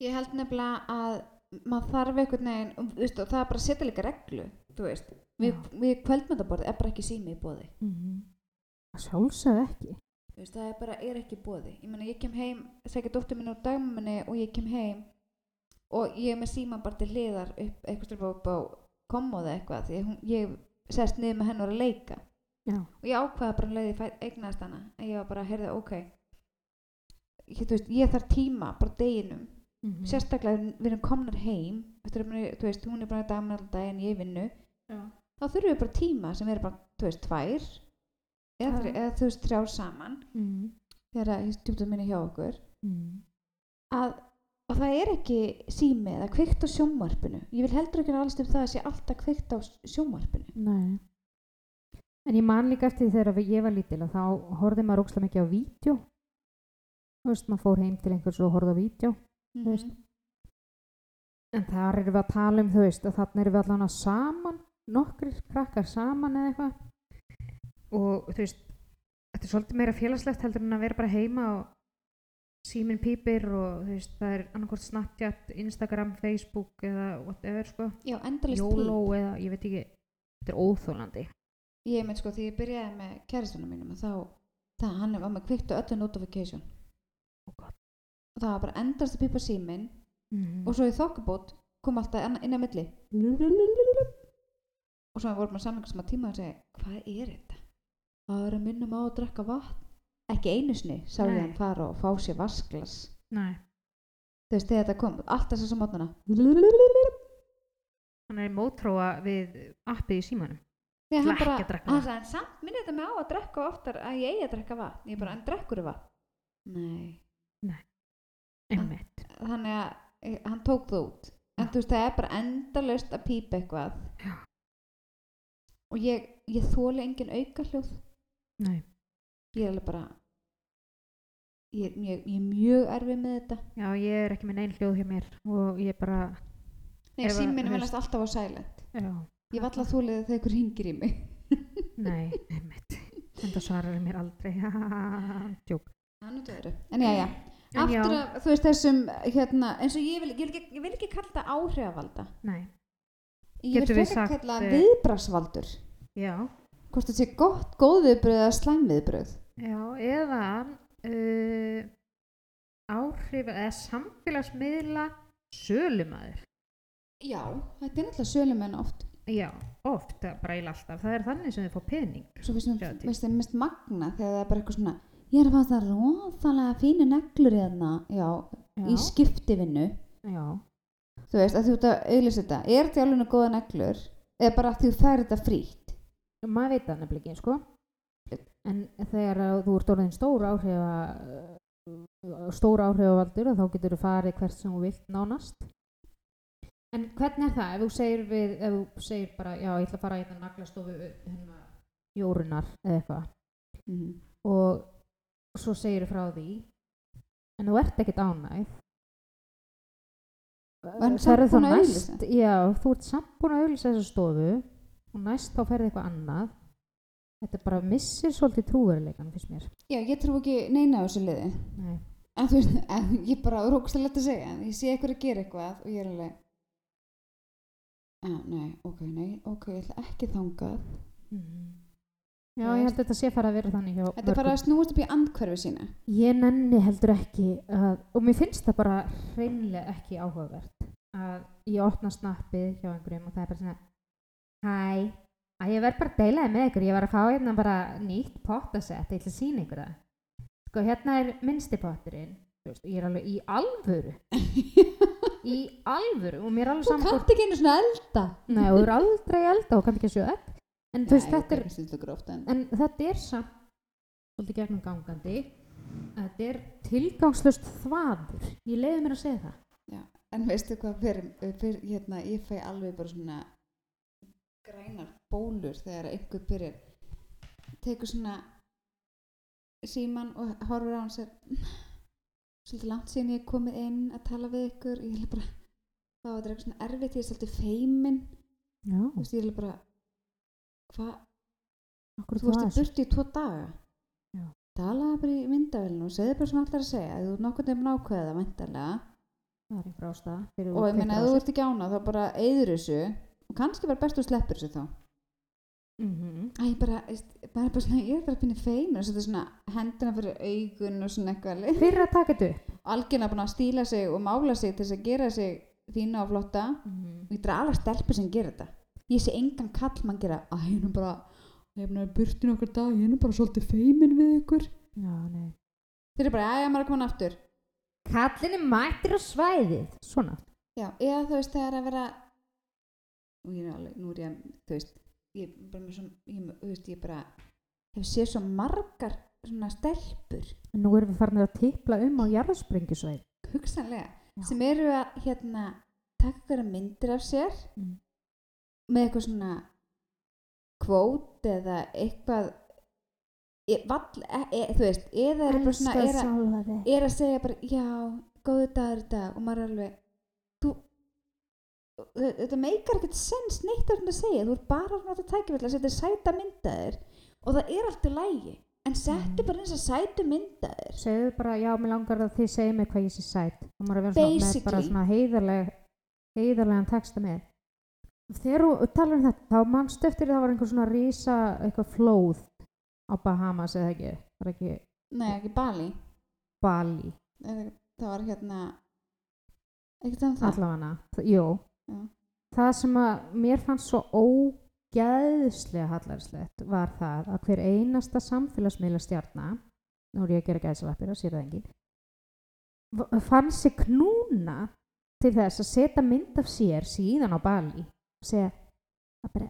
ég held nefnilega að maður þarf einhvern veginn, þú veist, og það er bara að setja líka reglu, veist. Við, við kvöldmyndaborði er bara ekki sími í bóði. mm -hmm. sjálfsögð ekki veist, það er bara, er ekki í bóði. Ég meina, ég kem heim, segja dóttur minn úr dagminni og ég kem heim og ég er með síman bara til hliðar upp eitthvað upp á kommóðu eitthvað því að hún, ég sest niður með henn og er að leika. já, og ég ákvaða bara um leið ég fæ- eignaðist hana en ég var bara, heyrðu, ok ég, veist, ég þarf tíma bara deginum, mm -hmm. sérstaklega við erum komnar heim eftir að veist, hún er bara í daginn alltaf en ég vinnu já. þá þurfum við bara tíma sem er bara, þú veist, tvær eða, eða þú veist, þrjár saman Mm þegar að stjúptum minni hjá okkur -hmm. að, og það er ekki sími eða kveikt á sjónvarpinu ég vil heldur ekki alls um það að sé alltaf kveikt á sjónvarpinu Nei. En ég man líka eftir þegar ég var lítil að þá horfði maður ókslega mikið á vídeo. Þú veist, maður fór heim til einhvers og horfði á vídeo. mm veist. En þar erum við að tala um, þú veist, að þarna erum við allan að saman, nokkrir krakkar saman eða eitthvað. Og þú veist, þetta er svolítið meira félagslegt heldur en að vera bara heima og síminn pípir og þú veist, það er annarkvort Snapchat, Instagram, Facebook eða whatever, sko. já, endalist YOLO eða, ég veit ekki, þetta er óþólandi. Ég mynd sko, því ég byrjaði með kæristunum mínum og þá, það, hann var með kveikt á öllu notification Oh og það var bara endast að pípa síminn Mm. og svo í þokkabót kom alltaf inn, að milli og svo vorum við saman sem að tíma og segja, hvað er þetta? Það er að minnum á að drekka vatn ekki einu sinni, sá ég Nei. hann fara og fá sér vasklas Nei, þú veist, þegar þetta kom, alltaf þess að mótnana hann er mótróa við appið í símanum. Nei, hann bara, hann sagði, samt minnir þetta mig á að drekka oftar að ég eigi að drekka vatn ég bara, en drekkur vatn? Nei Einmitt. þannig að eh, hann tók það út en þú veist það er bara endalaust að pípa eitthvað Já. og ég, ég þóli engin auka hljóð Nei. Ég er alveg bara ég, ég, ég er mjög erfið með þetta. Já, ég er ekki með neinn hljóð hjá mér og ég bara, Nei, þú velast alltaf á silent. Já, ég alltaf þólið þegar ykkur hringir í mig. <laughs> Nei, einmitt. En það svarar mér aldrei. <laughs> Öðru. en já, já, aftur að þú veist þessum hérna, eins og ég vil, ég vil, ekki, ég vil ekki kalla þetta áhrifvalda nei, ég vil sagt, kalla eh, viðbrasvaldur já, hvort þetta sé gott, góð viðbröð eða slæm viðbröð já, eða uh, áhrif eða samfélagsmiðla sölumæður. Já, þetta er náttúrulega sölumenn oft. Já, oft, bara eiginlega alltaf. Það er þannig sem þið fá pening. Svo veist þið, mest magna þegar það er bara eitthvað svona, ég er að fá það róðalega fínu neglur í þarna, já, í Já, skiptivinnu. já, Þú veist, að þú ert að auðlýsa þetta, er þetta alveg góða neglur, eða bara að þú fær þetta frítt? Maður veit það nefnilega ekki, sko. En þegar þú ert orðin stór áhrifa, stór áhrifavaldur þá getur þú farið hvert sem þú vilt nánast. En hvernig er það? Ef þú segir við, ef þú segir bara, já, ég ætla að fara í þetta naglastofu hérna, jórunar eða eitthvað Mm. og svo segir þú frá því en þú ert ekkert ánægð samt ferðu þá næst já, þú ert samt búin að auðvisa þessa stofu og næst þá ferði eitthvað annað þetta bara missir svolítið trúveruleikan fyrst mér Já, ég trú ekki neina á þessu liði. Nei. En þú veist, en ég bara rókst að að segja, ég sé eitthvað að gera eitthvað og ég er alveg, ah, nei, ok, nei, ok, ég ætla ekki þangað. Mhm. já, ég held að þetta sé fara að vera þannig hjá Þetta er bara að snúast upp í andhverfi sína. ég nenni heldur ekki að, og mér finnst það bara hreinlega ekki áhugavert að ég opna snappið hjá einhverjum og það er bara svona hæ, að ég verð bara að deila það með ykkur. Ég var að fá hérna bara nýtt pottasett ég ætla að sína ykkur það. Sko hérna er minnsti potturinn. Þú veist, ég er alveg í alvöru. Í alvöru. Og mér er alveg Þú saman hvort- kannt ekki einu svona elda. Nei, þú er aldrei elda og kannski ekki að sjöða egg. En þú veist, þetta er, en. en þetta er samt svolítið gegnum gangandi. Þetta er tilgangslust þvaður. Ég leiði mér að segja það. En veistu hvað fyrir, fyrir hérna, ég fæ alveg bara svona grænar bólur þegar einhver byrjar tekur svona síman og horfir á hans er svolítið langt síðan ég er komið inn að tala við ykkur. Ég er bara þá er þetta eitthvað svona erfitt ég er svolítið feimin. Já, þú veist ég er bara hvað, þú varst í burti í tvo daga. Já. talaði bara í myndavélinu og segði bara sem allar að segja. Þú ert nokkurn veginn ákveða er fyrir og ég meina þú ert ekki ána þá bara eyður þessu og kannski bara best þú sleppur þessu þá. Mhm. Æ, ég bara, bara, bara svona, ég er bara að finna feimin og svona hendina fyrir augun og svona eitthvað. Fyrir að taka þetta upp. Algjörlega búin að stíla sig og mála sig til þess að gera sig fína og flotta. Og ég dra alveg stelpur sem gera þetta. Ég sé engan kall mann gera að er nú bara, ég er burtin okkur dag er nú bara svolítið feimin við ykkur. Já, nei. Þeir eru bara, ég maður að koma aftur. Kallin er mættir á svæðið. Svona. Já, eða þú veist, er að vera og ég er alveg, nú er ég að, þú veist ég er bara með svona, ég, þú veist, ég bara hef séð svo margar svona stelpur nú erum við farin að tipla um á jarðsprengjusvæð hugsanlega, Já. sem eru að hérna, taka hverja myndir af sér Mm. með eitthvað svona kvót eða eitthvað e, vall, e, e, þú veist, eða bara svona er þig er að segja bara, já, góðu dagur í dag og maður er alveg þetta meikar ekkert sens neitt að segja, þú er bara að nota tækifæll að setja sæta myndaðir og það er allt í lægi en settu Mm. bara eins að sætu myndaðir. Segðu bara, já, mér langar að þið segja mig hvað ég sé sætt og maður er að vera svona, með bara svona heiðarleg heiðarlegan texta með. Þegar þú talar um þetta, þá mannstu eftir það var einhver svona rísa, eitthvað flóð á Bahamas eða ekki, var ekki nei, ekki Bali. Bali, það var hérna ekkert um það. Allavega. Jú, Já. það sem að mér fannst svo ógæðslega hallarslegt var það að hver einasta samfélagsmiðla stjarnar nú er ég að gera gæðslappir að sér það engin fann sig knúna til þess að setja mynd af sér síðan á Bali og segja að bara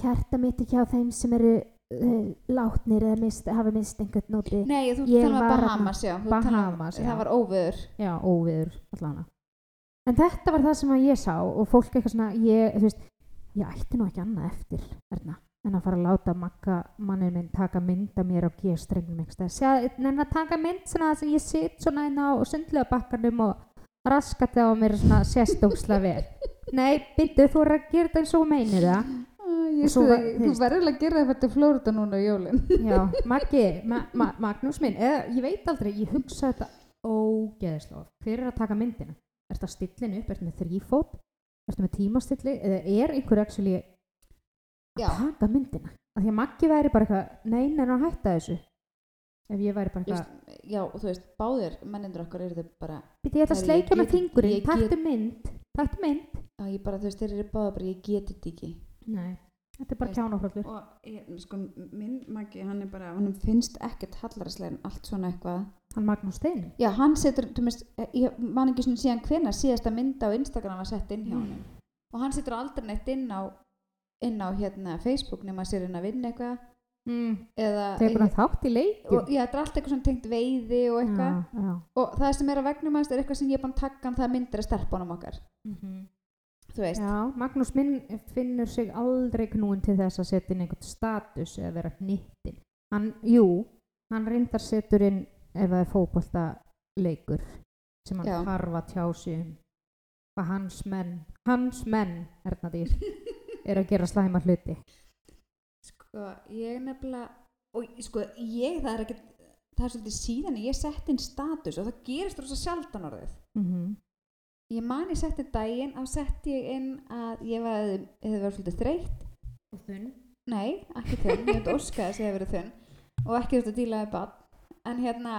hjarta mitt ekki á þeim sem eru uh, látnir eða mist, hafa mist einhvern nóti Nei, þú talar um. Bahamas, já, þú talar um- Bahamas, já. Það var óveður já, óviður allavega en þetta var það sem að ég sá og fólk eitthvað svona ég, veist, ég ætti nú ekki annað eftir erna, en að fara að láta makka mannið minn taka mynd af mér á G-strengnum en að taka mynd svona sem ég sitt svona inn á sundlega bakkanum og raskat á mér svona séstóksla vel <laughs> nei, byrju, þú er að gera þetta eins og meinir það svo það, þú verður að gera það fyrir Flórida núna í jólinn Já, <laughs> Maggi, ma ma Magnús minn, eða, ég veit aldrei, ég hugsa þetta ógeðislega. er að taka myndina? Er þetta stillin upp, er þetta með þrýfót, er þetta með tímastilli, eða er einhver actually að Já. taka myndina? Af því að Maggi væri bara eitthvað, nei, nei, hann hætta þessu. Ef ég væri bara eitthvað, Já, og þú veist, báðir mennindur okkar eru þau bara ég ætla að sleikja með fingurinn, get- mynd, taktu mynd. að ég bara, þú veist, þeir eru báðir bara, ég geti þetta ekki Nei, þetta er bara kjánafröllur. og ég, sko, minn maki, hann er bara hann finnst ekkert hallarislega en allt svona eitthvað Hann Magnús Stein. Já, hann setur, þú veist, ég man ekki svona síðan hvenær síðasta mynda á Instagram var sett inn hjá Mm. hann og hann setur aldrei neitt inn á inn á hérna Facebook nema að sér inn að vinna eitthvað Mm. eða Tekur hann þátt í leikjum? og já, þetta er allt eitthvað svona tengt veiði og eitthvað Já, já. og það sem er á vegnum hans er eitthvað sem ég er búin að taka hann það myndir að stelpunum okkar Mm veist, Já, Magnús minn finnur sig aldrei knúin til þess að setja inn einhvern status eða vera hnittin. Hann, jú, hann reyndar setur inn ef það er fótbolta leikur sem hann Já. þarf að tjá sig um hans menn, hans menn, Ernadís, <laughs> er að gera slæma hluti. sko, ég nefnilega og sko, ég, það er ekki það er svolítið síðan ég sett inn status og það gerist rosa sjaldan orðið Mm ég man ég setti daginn á setti ég inn að ég hefði verið svolítið þreytt Og þunn? nei, ekki þunn, ég hefði óskað þess að ég hefði verið þunn og ekki þurft að díla við bann en hérna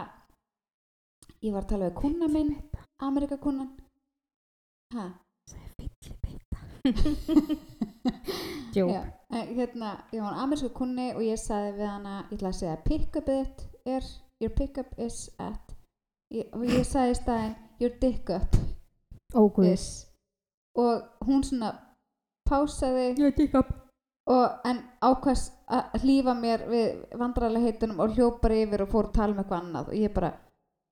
ég var að tala við kuna minn Amerikakunnan hæ? Jó. Já, en hérna, ég var amerísku kunni og ég sagði við hana, ég ætla að segja pick-up it er, your pick-up is at ég, og ég sagði í staðinn your dick-up Óguð. is. Og hún svona pásaði Ég tikka og en ákvæðs að hlífa mér við vandrarlega heitunum og hljópar yfir og fór að tala um eitthvað annað. Og ég bara,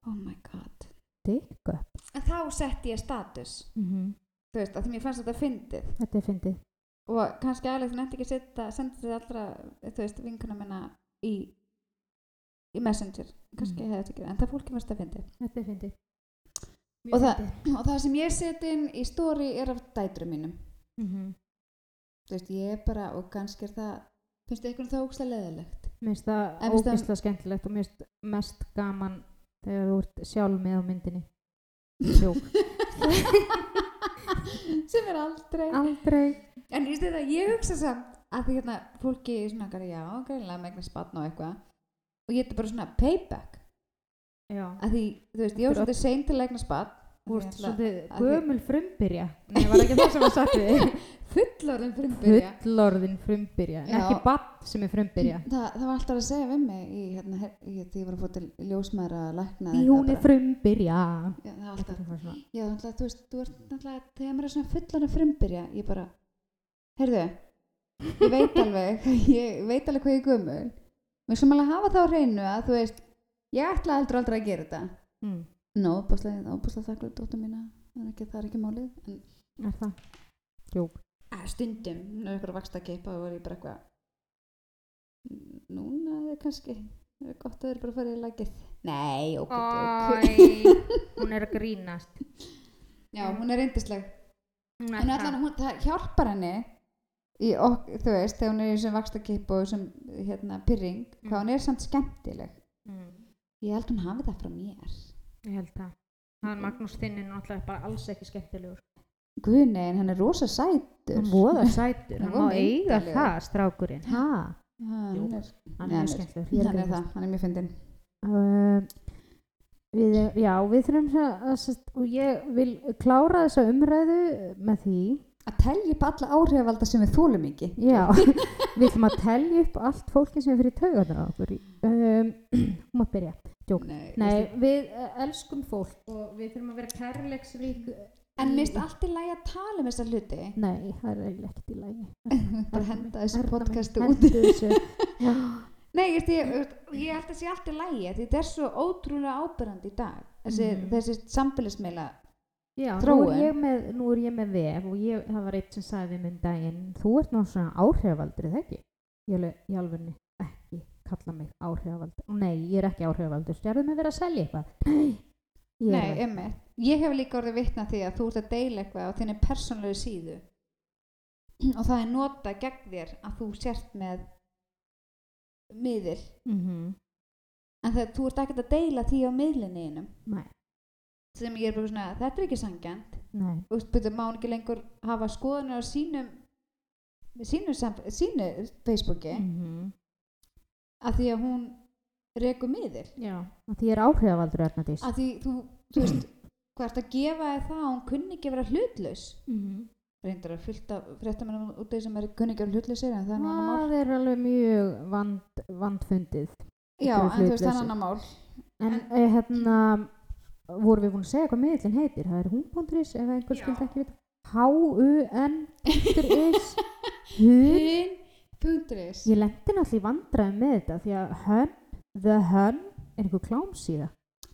oh my god. Tikka en þá setti ég status. Mm þú veist, að því mér fannst þetta fyndið. Þetta er fyndið. Og kannski Alex nætti ekki setja senda þetta allra, þú veist, vinkuna minna í í messenger, kannski Mm. hefði þetta ekki en það fólki fannst það fyndið. Þetta er fyndið Og það- <clears throat> og það sem ég seti inn í story er af dætrum mínum. Mm -hmm. þú veist, ég er bara, og kannski er það finnst það einhvern það ógstlega leðilegt Mér finnst það ógislega skemmtilegt og mér finnst mest gaman þegar þú ert sjálf með á myndinni. <laughs> Sem er aldrei. Aldrei. En ég þetta, ég hugsa samt að því hérna, fólki svona, já, greinlega megna spatna og eitthvað. Og ég er bara svona payback. Já. Að því, þú veist, ég var svolítið sein til að eigna spatt Þú ert svolítið gömul frumbyrja Nei, var ekki það sem var sagt við <laughs> fullorðin frumbyrja Fullorðin frumbyrja En ekki bann sem er frumbyrja það, það var alltaf að segja við mig í, hérna, í, ég var að fóta ljósmaður að lækna Því hún er frumbyrja já, það var alltaf, já, alltaf, þú veist, þú ert náttúrulega þegar maður er svona fullorðin frumbyrja ég bara, heyrðu ég veit <laughs> alveg, ég veit alveg hvað ég er gömul. Mér sem alveg hafa það á hreinu að þú veist, ég ætla heldur aldrei að gera þetta. Mm. Nó, óbúslega, þakklátt dóttur mína. Það er ekki, það er ekki málið en Er það? Jók að, stundum, hún er eitthvað vaksta keipa og var ég bara eitthvað "N- núna er kannski það er gott að er bara að fara í lagið. Nei, ok, ok Hún er að <laughs> grínast. Já, hún er reyndisleg Hún en allan, hún, það hjálpar henni í ok, þú veist, þegar hún er í þessum vaksta keipa og þessum hérna, pyrring, hvað Mm. hún er samt skemmtileg. Mm. ég held hún hafi það frá mér Ég held það. Hann Magnús þinn er náttúrulega bara alls ekki skemmtilegur. Guðni, en hann er rosa sætur. Hann voða sætur, Hann má eiga það strákurinn. Ha? hann Jú, er, Hann er skemmtilegur. Ég hann að er það, hann er mjög fyndin Uh, við, já, við þurfum að, að, og ég vil klára þessa umræðu með því að telja upp alla áhrifalda sem við þólum ekki. Já, <laughs> við ætlum að telja upp allt fólki sem er fyrir taugarnar á okkur. Um, <clears throat> hún maður byrja. Nei, Nei, við uh, elskum fólk og við þurfum að vera kærleiksrík en mist allt í lagi að tala um þessa hluti. Nei, það er eiginlega ekkert í lagi. <laughs> Bara henda þessu podcastu út. <laughs> Nei, ég, ég, ég held að sé allt í lagi þetta er svo ótrúlega ábyrrandi í dag þessi, Mhm. þessi samfélagsmeila Já, nú er, með, nú er ég með vef og ég, það var eitt sem sagði við minn daginn þú ert svona áhrifaldur, er það ekki? Ég alveg, í alvegni, ekki kalla mig áhrifaldur. Nei, ég er ekki áhrifaldur. Stjárðu mig verið að selja eitthvað? <clears throat> Nei, ég Nei, það. emmi, ég hef líka orðið vitna því að þú ert að deila eitthvað á þinni persónlegu síðu <clears throat> og það er nota gegn þér að þú sért með miðil Mm en þegar þú ert ekkert að deila því á miðlinni einum Nei, sem ég er bara svona, þetta er ekki sangjant nei, og veist, betur, má hún ekki lengur hafa skoðunar á sínum sínu, sínu Facebooki. Mm að því að hún rekur miðil. Já, og því er áhrifaldur Ernadís. að því þú, þú veist hvað ert að gefa það að hún kunni ekki að vera hlutlaus? Mm reyndar að fylta fréttamennum út af því sem er kunni ekki að vera það er annar mál. Það er alveg mjög vand, vandfundið. já, en þú veist það er annar mál. En, En- en hérna, vorum við búin að segja hvað miðlinn heitir? Það er hún.is ef einhver Já. skildi ekki vita. H-U-N.is Hun Hun Pundris Ég lendi náttúrulega í vandræðum með þetta því að Hun, The Hun er einhver klámsíða.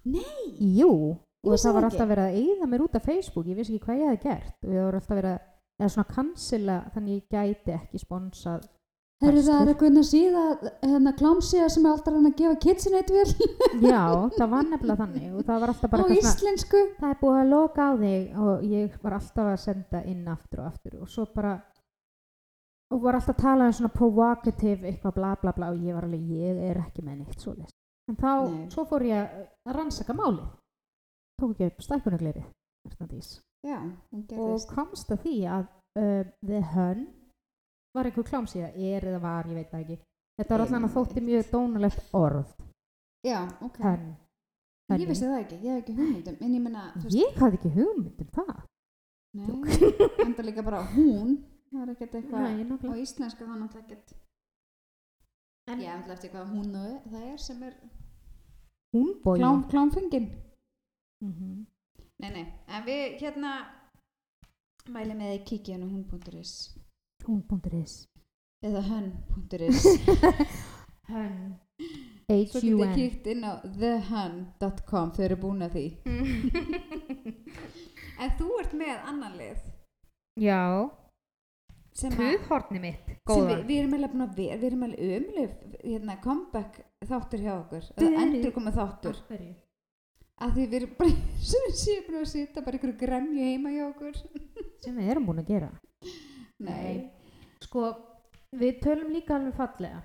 Nei, Jú, og það það var alltaf verið að eyða mér út af Facebook, ég vissi ekki hvað ég hefði gert og ég var alltaf verið að, eða svona cancela þannig ég gæti ekki sponsað Herru það er eitthvað inn að síða hérna klámsíða sem er alltaf hann að gefa kitsinett vel. <laughs> Já, það var nefnilega þannig og það var alltaf bara svona íslensku? Það er búið að loka á þig og ég var alltaf að senda inn aftur og aftur og svo bara og var alltaf að tala um svona provocative eitthvað bla bla bla og ég var alveg, ég er ekki með neitt svo en þá, Nei. svo fór ég að rannsaka málið. Tók ekki upp hún og komst að því að uh, The Hun var einhver klámsíða, er eða var, ég veit það ekki. Þetta var allan að þótti mjög dónalegt orð. Já, ok. Hun Ég vissi það ekki, ég hef ekki hugmyndum en ég menna, ég hafði ekki hugmynd um það. Nei enda líka bara hún. Það er ekkert eitthvað á nákvæmlega. íslensku það er náttúrulega ekkert En- ég ætla eftir hvað hún og það er sem er klám, klámfengin. Mm -hmm. Nei, nei, en við hérna mæli með að kíkja hann á hún.is hún.is eða hann.is Hún <laughs> svo getið kíkt inn á thehun.com þau eru búin að því. <laughs> En þú ert með annan lið. Já, tuðhorni mitt við, við erum alveg búin að vera við erum alveg umlif hérna, comeback þáttur hjá okkur. Við endur komið þáttur. Að því við erum bara <laughs> sem við séum búin að sitja bara ykkur gremju heima hjá okkur. Sem við erum búin að gera nei, Sko, við tölum líka alveg fallega.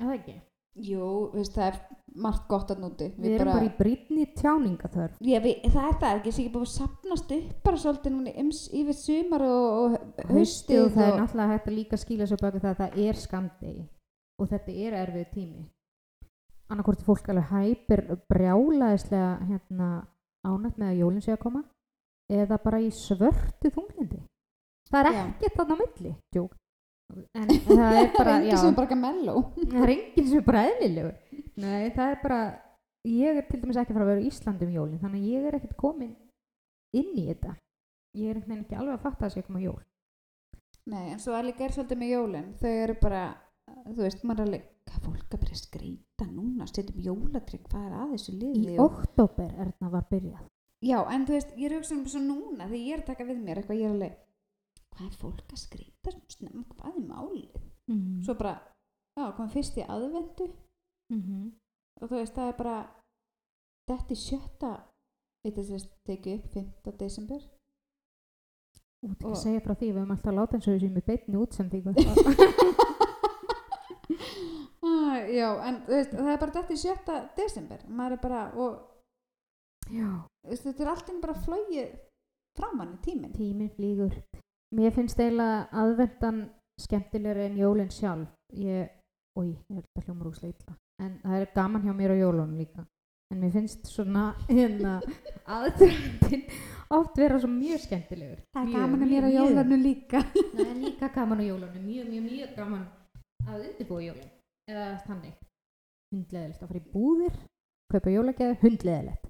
Er það ekki? jú, veist, það er margt gott að núti Við, erum bara í brýtni tjáningaþörf. Já, við, það er það ekki, sé ekki búið að sapnast upp bara svolítið núna yfir sumar og, og Haustið og það er náttúrulega hægt að líka skýla svo baki það að það er skamdegi og þetta er erfið tími. Annarkvort er fólk alveg hæpir brjálaðislega hérna, ánætt með að jólinn sé að koma. Eða bara í svörtu þunglindi það er ekkert þarna á milli. Jók. en <laughs> það er <laughs> bara engi já, sem bara melló <laughs> það er enginn sem er bara eðlilegur. Nei það er bara ég er til dæmis ekki að fara að vera í Íslandi um jólinn þannig að ég er ekkert komin inn í þetta. Ég er einhvern veginn ekki alveg að fatta að sé að koma jól. Nei, en svo er líka er svolítið með jólin. Þau eru bara, þú veist, maður er alveg hvað fólk að byrja að skreita núna setjum jólatrygg, hvað er að þessu Í liði og, oktober er þetta var byrjað. Já, en þú veist, ég er hugsa um svo núna þegar ég er að taka við mér eitthvað, ég er alveg hvað er fólk að skreita svona snemma, hvað er málið? Mm. Svo bara, já, komum fyrst í aðvendu -hmm. og þú veist, það er bara þetta er sjötta þetta er þess tekið upp 5. desember Og- að segja frá því, við höfum alltaf látið eins og við séum í beinni útsendingu. <laughs> <laughs> ah, Já, en þú veist, það er bara þetta í sjötta desember maður er bara, og þú veist, þetta er alltaf bara flóið framann í tíminn Tíminn flýgur. Mér finnst eiginlega aðvendan skemmtilegri en jólinn sjálf. Ég, oi, ég held að hljóma rúslega illa. En það er gaman hjá mér á jólunum líka. En mér finnst svona hérna <laughs> aðvendan oft vera svo mjög skemmtilegur. Mjög, mjög, mjög. líka Það er líka gaman á jólunum, mjög, mjög, mjög gaman að undirbúa jólun. Eða þannig. Hundleðilegt að fara í búðir, kaupa jólageði, hundleðilegt.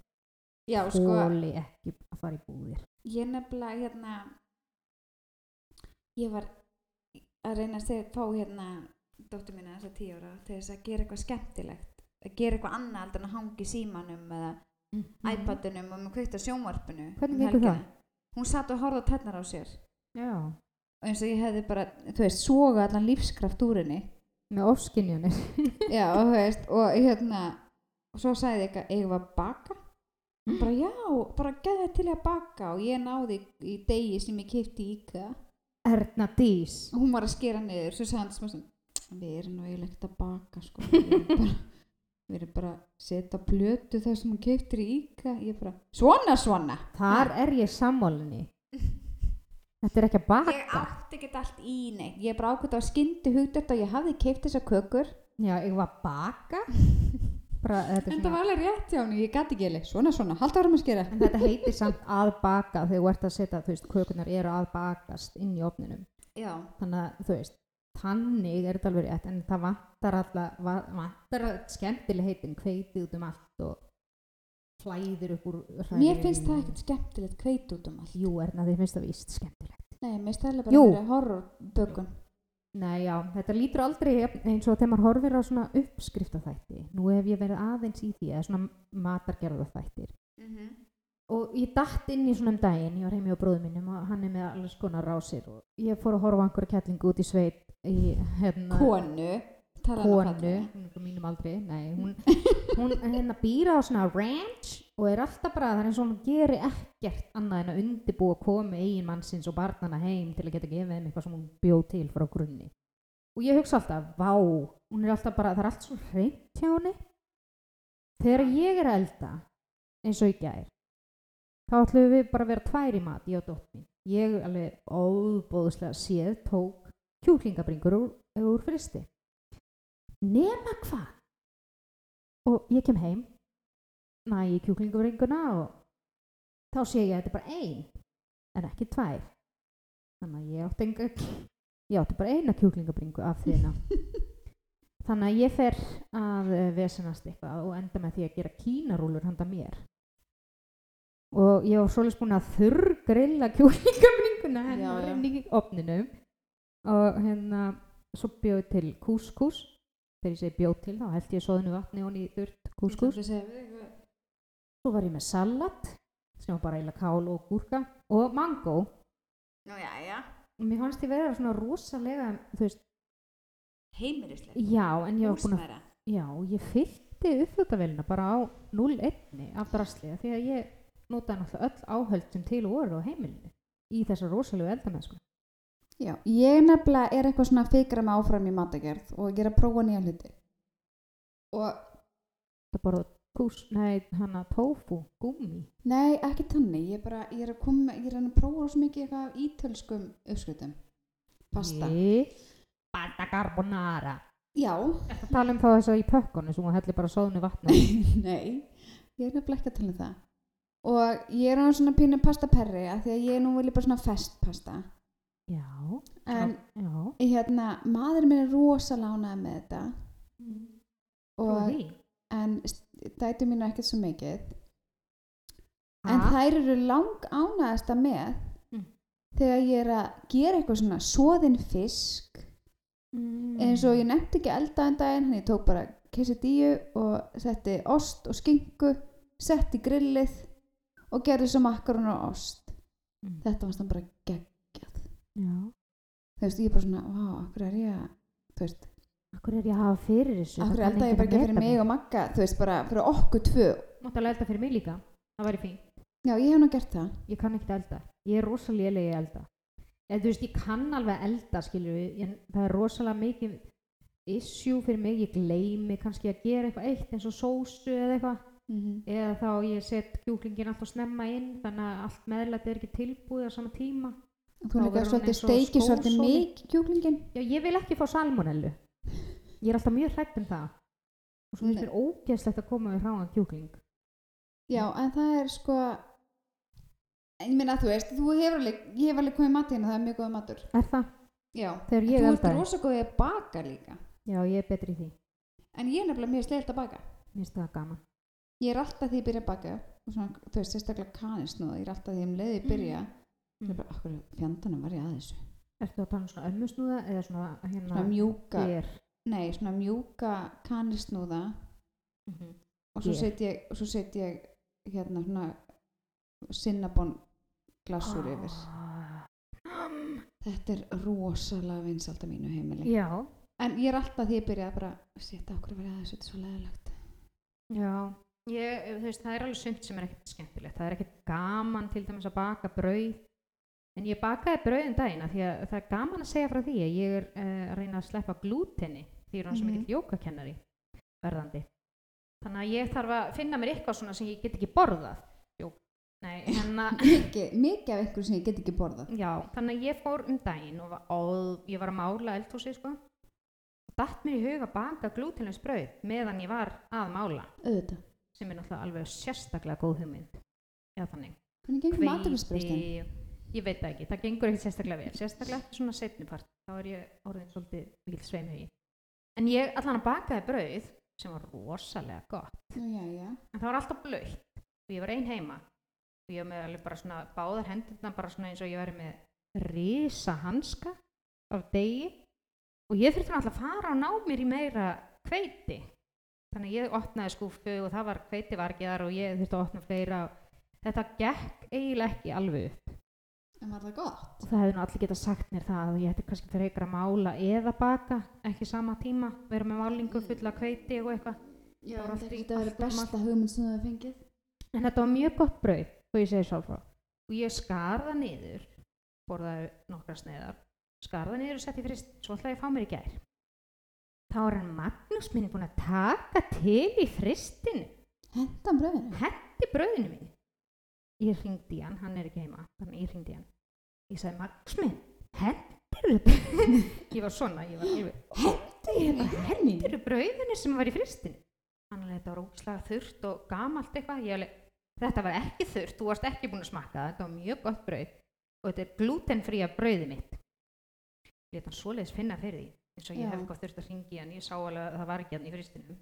Já, sko, ekki að fara í búðir. ég nefnilega hérna ég var að reyna að segja, fá hérna dóttur mína þess að tíu ára til þess að gera eitthvað skemmtilegt að gera eitthvað annað heldur en að hangi símanum eða iPadunum og með kveikt á sjónvarpinu Mhm. Hvernig um helgina. það? hún satt og horfði á tennar á sér Já. og eins og ég hefði bara, þú veist, soga allan lífskraft úr henni Með ofskinjanir. <laughs> já, og þú veist, og hérna og svo sagði ég eitthvað, við að baka bara, já, bara geða til að baka og ég náði í degi sem ég kipti í IKEA Erna Dís. hún var að skera niður, svo sagði hann smá svona við erum nú eiginlega ekkert að baka sko. við erum bara við erum bara að setja plötu þar sem hún kiptir í ég bara, svona svona Þar er ég sammálinni. Þetta er ekki að baka. ég átti ekkert allt í neitt ég bara ákvæmt á skyndi hugdært og ég hafði keipt þessar kökur Já, ég var að baka. <laughs> Bara, þetta er en það var alveg rétt hjá henni, ég gæti ekki alveg. Svona svona, halda árum að skera. En þetta heitir samt að baka þegar þú ert að setja, þú veist, kökunar eru að bakast inn í opninum. já, þannig að þú veist þannig er þetta alveg rétt en það vantar alltaf va- vantar að skemmtileg heitin kveiti út um allt og flæðir upp úr mér finnst það ekkert skemmtilegt kveit út um allt. Jú Erna þið finnst það víst skemmtilegt. Nei, mér finnst það alveg bara horrorbökun nei já þetta lítur aldrei eins og þegar maður horfir á svona uppskriftaþætti. Nú hef ég verið aðeins í því eða svona matargerðaþættir. Og ég datt inn í svona um daginn ég var heimi á bróðum mínum og hann er með alls konar rásir og ég fór að horfa á einhverja kettlingu út í sveit í hérna konu? Konu, hún er á mínum aldri. Nei, hún, hún hérna býra á svona ranch og er alltaf bara það er eins og hún geri ekkert annað en að undibúa komi eigin mannsins og barnana heim til að geta gefið þeim eitthvað sem hún bjóð til frá grunni. Og ég hugsa alltaf, vá hún er alltaf bara, það er allt svo hreint hjá henni. Þegar ég er að elda eins og í gær þá ætlum við bara að vera tvær í mat ég og dótt mín. Ég alveg óbóðslega séð tók kjúklingabringur úr, úr fristi nema hvað? Og ég kem heim næ í kjúklingabringuna og þá sé ég að þetta er bara ein en ekki tvær. Þannig að ég átti enga ég átti bara eina kjúklingabringu af þína <laughs> þannig að ég fer að uh, vesenast eitthvað og enda með því að gera kínarúlur handa mér. Og ég var svolítið búin að þurrgrilla kjúklingabringuna hennar inn í opninum og hérna svo bjóð til kúskús þegar ég segi bjóð til þá held ég soðinu vatni og þurrt kúskús Ég ætla að segja við eitthvað- svo var ég með salat sem var bara eiginlega kál og gúrka og mango Já, já, já. og mér fannst ég vera svona rosalega þú veist, Heimilislega. já en ég var búin að já, ég fyllti uppflutavélina bara á 0,1 af drasli því að ég notaði náttúrulega öll áhöld sem til voru á heimilinu í þessa rosalegu eldamennsku Já, ég nefnilega er eitthvað svona að fikra mig áfram í matagerð og ég er að prófa nýja hluti. Og það bara kús, nei, hana tofu, gúmi nei, ekki tannig, ég er bara, ég er að koma, ég er að prófa svo mikið eitthvað af ítölskum uppskritum. Pasta. Ég- pasta carbonara Já, Þetta tala um þá þess að í pökkonu sem hún hellir bara sóðnu vatni <laughs> nei, ég er nefnilega ekki að tala um það. Og ég er á svona pínu pasta perri að því að ég nú vil ég bara svona fest pasta. Já, En já hérna, maður minn er rosalánað með þetta. Og Og, því en dætu mín er ekkert svo mikið. En Ha? þær eru lang ánæðasta með Mm. þegar ég er að gera eitthvað svona soðin fisk Mm. eins og ég nefndi ekki elda en daginn hann ég tók bara quesadillu og setti ost og skinku setti grillið og gerði svo makkarun og ost Mm. þetta var bara geggjað Já, þú veist, ég er bara svona, akkur er ég að þú veist, akkur er ég að hafa fyrir þessu? Akkur Það kann elda ég bara ekki fyrir mig og Magga þú veist, bara fyrir okkur tvö? Mátt alveg elda fyrir mig líka, það væri fín. Já, ég hef nú gert það. Ég kann ekkert elda, ég er rosalega í að elda. Eða þú veist, ég kann alveg elda við, en það er rosalega mikið issue fyrir mig, ég gleymi kannski að gera eitthvað eitt eins og sósu eða eitthvað. Mm eða þá ég set kjúklingin alltaf snemma inn þannig að allt meðlæti er ekki tilbúið á sama tíma. Þú líka verður hún svolítið steikir svolítið mikið kjúklingin Já, ég vil ekki fá salmonellu ég er alltaf mjög hrætt um það. Og svo finnst mér ógeðslegt að koma við hráan kjúkling. Já, en það er sko ég meina þú veist, þú hefur alveg ég hef alveg komið matíðina, það er mjög góð matur. Er það? Já, Þegar en ég þú ert eldaði? rosa góðið að baka líka. Já, ég er betri í því. En ég er nefnilega mjög sleilt að baka. Mér finnst það gaman. Ég er alltaf því ég byrja að baka svona, þú veist, sérstaklega kanisnúð ég er alltaf því um leiði ég byrja. Mm. Bara, okkur fjandanum var ég að þessu? Ertu að tala um svona ömmusnúða eða svona hérna svona mjúka, ger? Nei, svona mjúka kanisnúða Mm -hmm. og svo set ég, svo set ég hérna svona sinnabon glasur yfir. Ah. þetta er rosalega vinsalt á mínu heimili. Já, En ég er alltaf því að byrja bara Sétta okkur að vera aðeins, þetta er svo leðilegt já. Ég, veist, það er alveg sumt sem er ekkert skemmtilegt. Það er ekkert gaman til dæmis að baka brauð en ég bakaði brauðin daginn af því að það er gaman að segja frá því að ég er uh, að reyna að sleppa glúteni því er hann sem Mhm. mikill jókakennari verðandi. Þannig að ég þarf að finna mér eitthvað svona sem ég get ekki borðað. Jó, nei, hérna <laughs> mikið, mikið af einhverju sem ég get ekki borðað. Já, þannig að ég fór um daginn og ó, ég var að mála eldhúsið sko og datt mér í hug að baka glútinlaus brauð meðan ég var að mála. Auðvitað. Sem er náttúrulega alveg sérstaklega góð hugmynd. Eða þannig. Maturlustbröstin? Ég veit það ekki, það gengur ekkert sérstaklega vel. Sérstaklega eftir svona setnipart þá er ég orðin svolítið mikil sveimhugi en ég allan að bakaði brauð sem var rosalega gott. Já, já, en það var alltaf blöytt og ég var ein heima. Og ég var með alveg bara svona báðar hendurna bara svona eins og ég væri með risa hanska af degi. Og ég þurfti alltaf að fara og ná mér í meira kveiti þannig ég opnaði skúfu og það var kveiti vargiðar og ég þurfti að opna fleira. Þetta gekk eiginlega ekki alveg upp en var það gott? það hefði nú allir getað sagt mér það að ég ætti kannski ykkur að mála eða baka ekki sama tíma, vera með málingu fulla af hveiti og eitthvað já, Það þetta er að vera besta hugmynd sem þú hefur fengið En þetta var mjög gott brauð, og ég segi sjálf frá. Og ég skarða niður, borðaði nokkra sneiðar, skarða niður og setti frist, svo ætlaði ég að fá mér í gær. Þá er hann Magnús minn búinn að taka til í fristinu, hendan bröðinu hendi brauðinu mín. Ég ringdi hann, hann er ekki heima, þannig ég ringdi hann. Ég sagði, Magnús minn, hendir brauðinu? <laughs> ég var svona, ég var, var, hendur hendir brauðinu sem var í fristinu? Hann alveg, þetta var óslag þurrt og gamalt eitthvað, ég alveg, þetta var ekki þurrt, þú varst ekki búin að smakka það, þetta var mjög gott brauð og þetta er glutenfría brauðið mitt. Ég leta hann svoleiðis finna fyrir því, eins og ég Já. hef eitthvað þurft að ringi hann, ég sá alveg að það var ekki hann í fristinum.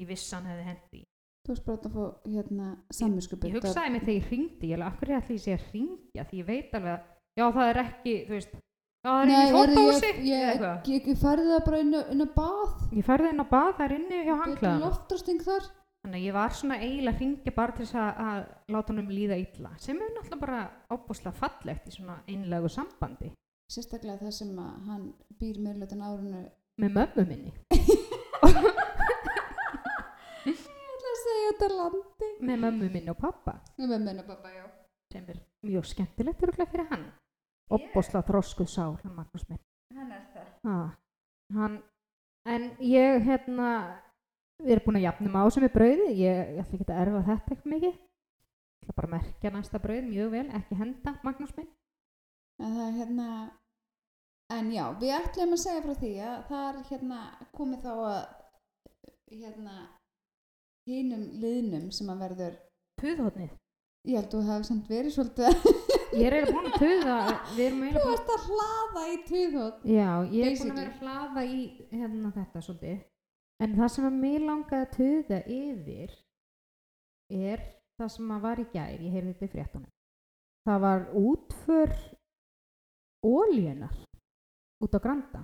Ég vissi hann hefði hendi. Þú varst bara að fá hérna samviskupið Ég hugsaði mig þegar ég ringdi, ég alveg, akkur er allir ég sé að ringja, því ég veit alveg að já það er ekki, þú veist já það er ekki heyrðu, þóttahúsi ég, ég, ég, ég, ég færði það bara inn, á- inn á bað. Ég færði inn á bað þar inni hjá Getur hanglaðan loftrasting þar? Þannig að ég var svona eiginlega að hringja bara til þess að, að láta honum líða illa sem er náttúrulega bara ábúslega fallegt í svona einlegu sambandi. Sérstaklega það sem að hann býr meðlutan árunu með mömmu minni. ég <laughs> segja þetta landi. Með mömmu minni og pappa með menna pappa, já. Sem er mjög skemmtilegt örugglega fyrir hann. Opbósla þroskuð sál hann Magnús minn. Hann er það. Ah, hann, en ég hérna við erum búin að jafnum á sem er brauði ég, ég ætla ekki að erfa þetta eitthvað mikið. Ég ætla bara að merkja næsta brauð mjög vel ekki henda Magnús minn. En það er hérna en já, við ætlum að segja frá því að það er hérna komið þá að hérna hinum liðnum sem að verður Puðhóttnið ég held að þú hefði samt verið svolítið ég er eiginlega búin að puða þú varst að hlaða í tuðhótt Já, ég er búin að vera að hlaða í hérna þetta svolítið. En það sem að mig langaði að tuða yfir er það sem að var í gær, ég heyrði þetta í fréttunum. Það var útför ólíunar út á Granda.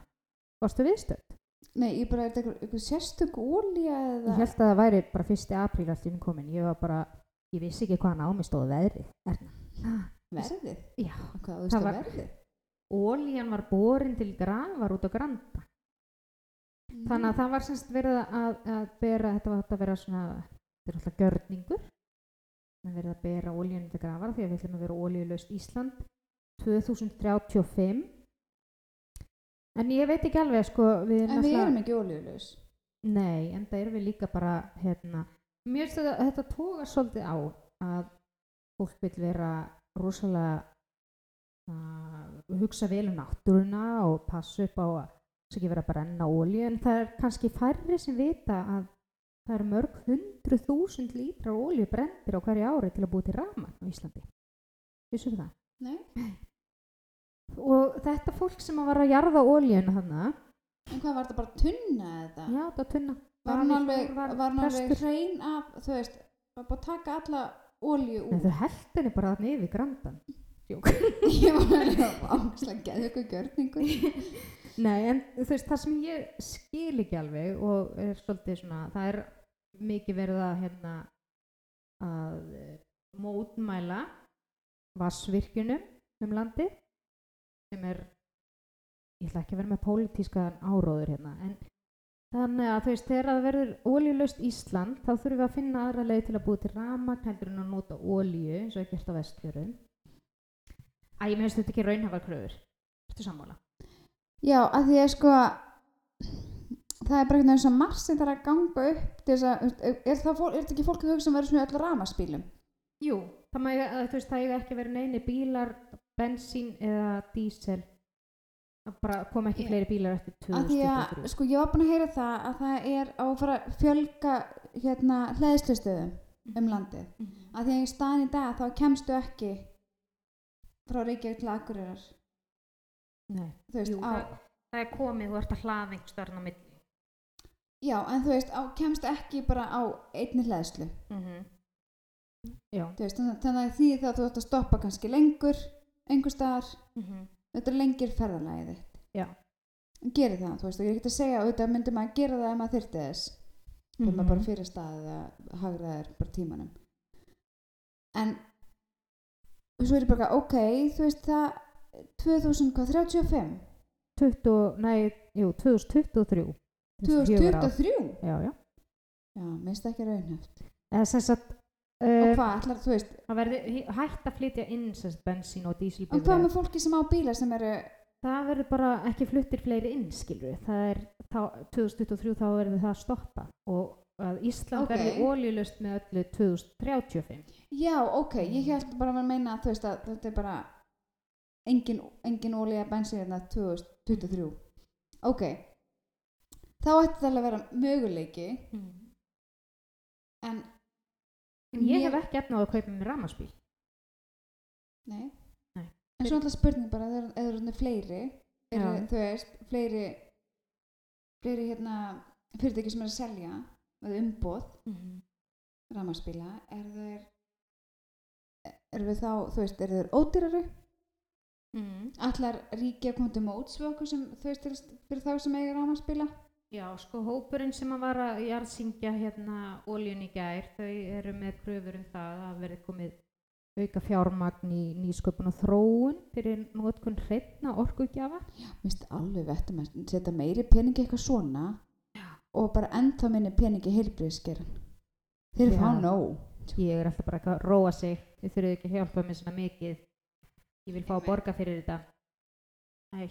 Varstu viðstöld? Nei, ég bara, er þetta eitthvað, sérstök ólía eða Ég held að það væri bara fyrsti apríl allt inn komin. Ég var bara, ég vissi ekki hvaðan á mig stóð veðrið. Erna. verðið, Já, hvað þú var- verðið ólían var borin til grafar út á Granda. Þannig að það var semst verið að, að bera, þetta var þetta að vera svona, þetta er alltaf gjörningur, það er verið að bera ólíunum til grafar því að við ætlum að vera ólíulaust Ísland 2035. En ég veit ekki alveg, sko, við en við erum ekki ólíulegs Nei, en það erum við líka bara, hérna, mér finnst þetta, þetta tóga svolítið á að fólk vil vera rosalega að hugsa vel um náttúruna og passa upp á að þess ekki vera að brenna ólíu en það er kannski færri sem vita að það eru mörg hundru þúsund lítrar ólíu brendir á hverju ári til að búið til rafmagn á Íslandi. Vissu það? Nei. <laughs> Og þetta fólk sem að var að jarða ólíuna þarna, en hvað var þetta bara tunna eða? Já, var tunna. var hann alveg, var hann alveg hrein af þú veist, var bara að taka alla ólíu úr þau held henni bara þarna yfir grandan. <laughs> ég var alveg ángslega geðu ykkur gjörningur. <laughs> Nei, en þú veist, það sem ég skil ekki alveg og er svolítið svona, það er mikið verið að hérna að mótmæla vassvirkjunum um landið sem er, ég ætla ekki að vera með pólitískan áróður hérna, en þannig að þú veist, þegar það verður ólíulaust Ísland, þá þurfum við að finna aðra leið til að búið til rafmagn heldur en að nota ólíu eins og er gert á vestfjörðum. Æ, ég meðist þetta ekki raunhafar kröfur. Ertu sammála? já, að því að sko það er bara einhvern veginn svo margt sem þarf að ganga upp til þess að, er, er, það, fólk- er þetta ekki fólk að hugsa um að vera svona öll ramaspílum Jú, það eiga, þú veist, það eiga ekki verið neini bílar, bensín eða dísel. Bara kom ekki fleiri bílar eftir að því að, 2023. sko, ég var búin að heyra það að það er á að fara að fjölga hérna hlæðslustöðum um landið Mhm. að því að í staðin í dag þá kemstu ekki frá Reykjavík til Akureyrar Nei, veist, jú, á, það, það er komið, þú ert að hlaða einhver störn á milli. já, en þú veist, á, kemstu ekki bara á einni hlæðslu Mm Já. Þú veist, þannig, þannig að því það þú ætti að stoppa kannski lengur einhver staðar, Mm þetta er lengir ferðalagið þitt Já. geri það, þú veist, og ég er ekki að segja auðvitað myndi maður að gera það ef maður þyrfti þess mm Mhm. maður bara fyrir staðið að hagra þér bara tímanum en svo er ég bara, ok, þú veist það 2035 20, nei, jú, 2023. Þessi fjögur ár. 2023 Já, já. já, minnst ekki raunhæft Eða sem sagt, og uh, hvað, ætlar, þú veist? það verði hi- hægt að flytja inn sem sagt bensín og og hvað með fólki sem á bíla sem eru Það verður bara ekki fluttir fleiri inn, skilur Það er, þá, 2023 þá verður það stoppað og að Ísland Ok. verði ólíulust með öllu 2035. já, ok, ég held bara að meina þú veist að þetta er bara engin, engin ólíða bensin hérna 2023 ok. Þá ætti það að vera möguleiki. En En ég mér- hef ekki efna á að kaupa mér ramaspíl. Nei. Nei. En svo alltaf spurning bara, eða eða eru fleiri, Já. þú veist, fleiri, fleiri hérna, fyrirtæki sem er að selja, eða umboð, rafmagnsbíla, er þeir, eru við þá, þú veist, eru þeir ódýrari? mm. Allar ríki að koma til móts við okkur sem þú veist fyrir, þá sem eiga rámaspila Já, sko, hópurinn sem að var að jarðsingja hérna ólíun í gær, þau eru með kröfur um það að verði komið auka fjármagn í nýsköpun og þróun fyrir nótkun hreitna orkugjafa. Mér finnst alveg vettum að setja meiri peningi eitthvað svona Já. og bara ennþá minni peningi heilbriðskeran Þeir Já. fá nóg Ég er alltaf bara að róa sig, þau þurfið ekki að hjálpa mér svona mikið. Ég vil fá að borga fyrir þetta.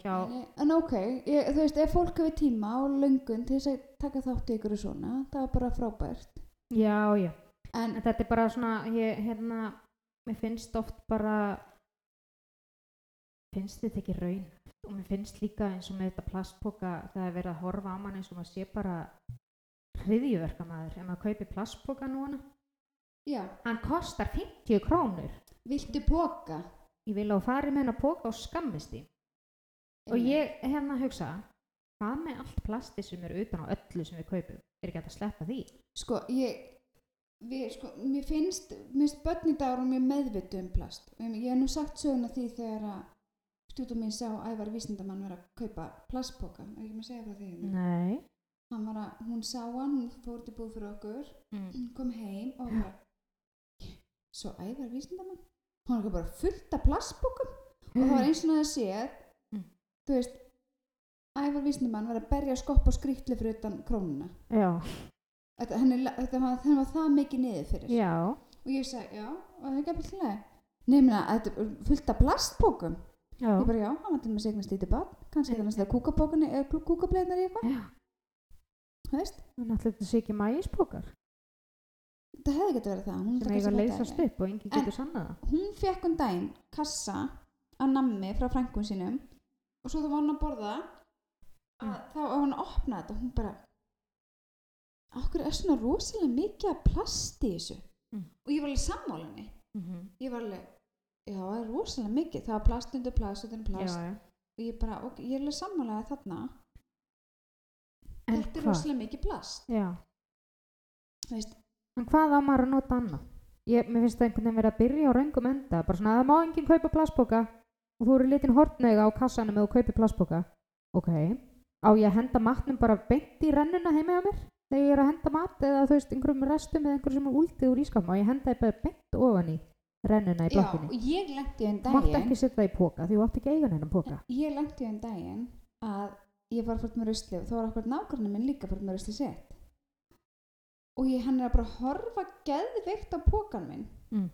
Hjá, En, en ok, ég, þú veist, ef fólk hefur tíma og löngun til þess að taka þátt í ykkur og svona, það er bara frábært. já, já. En En þetta er bara svona, ég, hérna, mér finnst oft bara, finnst þetta ekki raun. Og mér finnst líka eins og með þetta plastpoka, það er verið að horfa á mann eins og maður sé bara hriðjuverkamaður. Ef maður kaupir plastpoka núna, já, hann kostar 50 krónur. viltu póka? Ég vil á fari með hennar poka og skammist því. Og ég hérna hugsa, hvað með allt plasti sem er utan á öllu sem við kaupum? Er ekki hægt að sleppa því? Sko, ég, við, sko, mér finnst, mér finnst börn í dag eru mjög meðvitu um plast. Um, Ég hef nú sagt söguna því þegar að stjútum mín sá ævar vísindamann vera að kaupa plastpóka. Er ekki með að segja frá því? Nei. Hann var að, hún sá hann, hún fór til búð fyrir okkur, Mm. kom heim og bara, svo ævar vísindamann? Hún var bara fullt af plastpókum og það var eins og það séð, Mm. Þú veist, ævar vísindamann var að berja skopp og skrýtli fyrir utan krónuna. Já. Þetta, henni, þetta var, henni var það mikið niður fyrir. Já. Og ég sagði, já, og það er ekki að byrja ég meina, þetta er fullt af plastpókum. Já. Ég bara, já, hann var til með segnast lítið barn. Kannski þannig að kúkabókunni, eða kúkableinar í eitthvað, Já. þú veist. Þannig að þetta sé ekki mægispokar Það hefði getið verið það. Hún, sem eiga að leysast það upp og enginn En- getur sannað það. hún fekk um daginn kassa að nammi frá frængun sínum og svo það var hann að borða að Mm. þá var hann að opna þetta og hún bara okkur er svona rosalega mikið af plast í þessu Mm. og ég var alveg sammálinni Mm ég var alveg, já það er rosalega mikið það var plast undir plast undir plast já. og ég bara, ok, ég er alveg sammálega þarna En þetta er hvað? rosalega mikið plast Já. veist, En hvað á maður að nota annað? Ég, mér finnst það einhvern veginn verið að byrja á röngum enda. Bara svona, það má enginn kaupa plastpoka og þú eru litin hortnauga á kassanum þú kaupir plastpoka. Ok. Á ég að henda matnum bara beint í rennuna heima hjá mér? Þegar ég er að henda mat eða þú veist, einhverjum restum eða einhverjum sem er úldið úr ískapnum. Á ég að henda það bara beint ofan í rennuna í já, blokkinni. og ég lendi um Þú mátt daginn ekki setja það í póka því þú átt ekki eiga hennan póka. ég lendi um daginn að ég var fórt með rusli og þá var okkur nákvæmlega minn líka fórt með rusli sett og ég, hann er að bara horfa geðveikt á pókan minn Mm.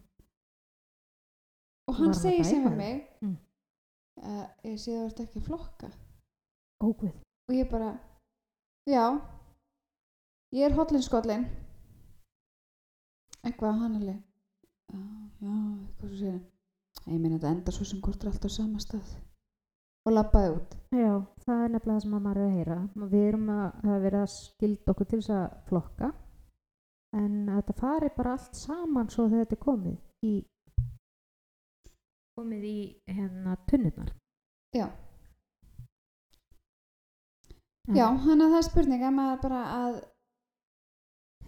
og hann að segir sem þig? mig Mm. Uh, ég sé það vart ekki að flokka. Óguð. og ég bara já ég er hotlinskollin eitthvað hann alveg já, já, eitthvað svo segir hann ég meina þetta endar svo sem hvort er alltaf á sama stað. Og labbaði út. Já, það er nefnilega það sem að maður er að heyra. Við erum að, er að skilda okkur til þess að flokka. En að þetta fari bara allt saman svo þegar þetta er komið í komið í hérna tunnurnar. já, En- já, hann að það er spurning að maður bara að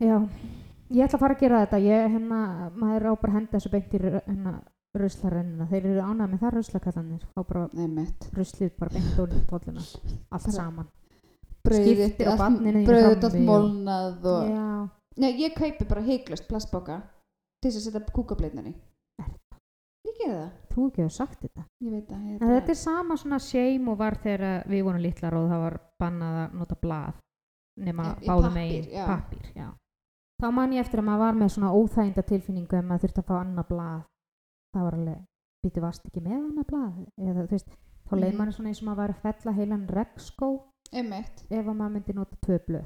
Já, ég ætla að fara að gera þetta. Ég, hérna, maður á bara henda þessu beint í ru- hérna, ruslarennina. Þeir eru ánað með það ruslakallanir. Fá bara ruslið bara beint úr tólluna. Allt saman. Skiptir á barninu þínu brauðið allt og- molnað og Já, Nei, ég kaupi bara heiklust plastboka til þess að setja kúkableitnar í Er ég gera það, þú ekki hefur sagt þetta. ég veit ég En þetta er sama svona shame og var þegar við vorum litlar og það var bannað að nota blað nema Í- í báðum pappír, megin já. pappír, já. Þá man ég eftir að maður var með svona óþæginda tilfinningu ef maður þurfti að fá annað blað. Það var alveg, býtu vast ekki með annað blað? Eða þú veist, þá leið Mhm. manni svona eins og maður var að fella heilan regnskó einmitt, ef að maður myndi nota tvö blöð.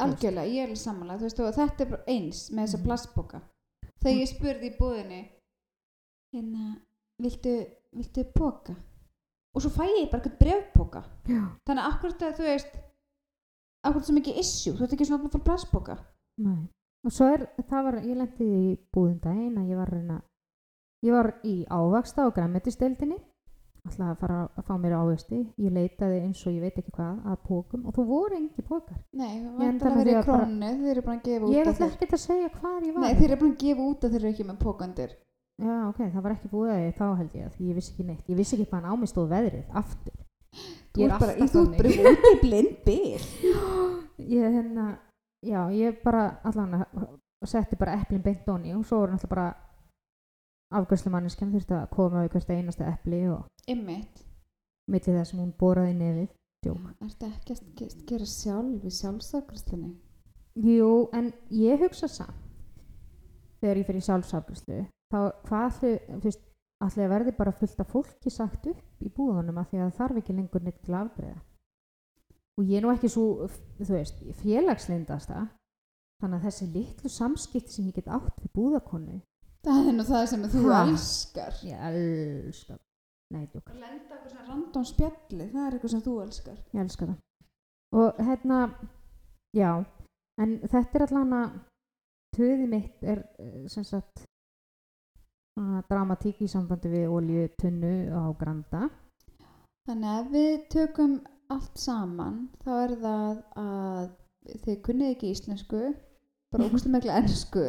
algjörlega, ég er alveg samanlega veist, og þetta er bara eins með þessa Mhm. plastboka þegar ég spurði í búðinni hérna, viltu viltu boka og svo fæ ég bara eitthvað brefboka Já. þannig að akkurat að þú veist akkurat sem ekki issue, þú ert ekki svona að fá plastboka Nei. Og svo er, það var, ég lendi í búðum daginn að ég var að reyna, ég var í ávaksta og græmmetisdeildinni, ætlaði að fara að fá mér ávexti, ég leitaði eins og ég veit ekki hvað að pókum og þú voru engi pókar. nei, það var með verið því í að bara- krónu þeir eru búin að gefa út Ég að ætla þeir ekki að segja hvað ég var. nei, þeir eru búin að gefa út að þeir eru ekki með pókandir já, ok, það var ekki búið að ég þá held ég því ég vissi ekki neitt, ég vissi ekki hvað á mig stóð veðrið aftur Þú er ert bara, þú ert bara út í blind bil <gasps> ég hérna, já, ég bara allan að setti bara eplin beint onni og svo voru náttúrulega bara afgjörslumanniskan þurfti að koma við hvert einasta epli og Einmitt. milli þess sem hún boraði nefið Djók. Ertu ekki að ge- gera sjálf í sjálfsafgræslinni? Jú, en ég hugsa samt þegar ég fyrir sjálfsafgjörslu þá hvað allir, verði bara fullt af fólki sagt upp í búðunum af því að það þarf ekki lengur neitt til að afgreða og ég er nú ekki svo, þú veist, félagslindasta þannig að þessi litlu samskipti sem ég get átt við búðakonu Það er nú það sem þú Ha. elskar. ég elska það. Nei, djók, Að lenda eitthvað svona random spjalli, það er eitthvað sem þú elskar. ég elska það og hérna já, en þetta er allan að töði mitt er eh, sem sagt dramatík í sambandi við olju tunnu á Granda Þannig að við tökum allt saman, þá er það að þið kunnið ekki íslensku, bara <laughs> ógstu megla ennsku.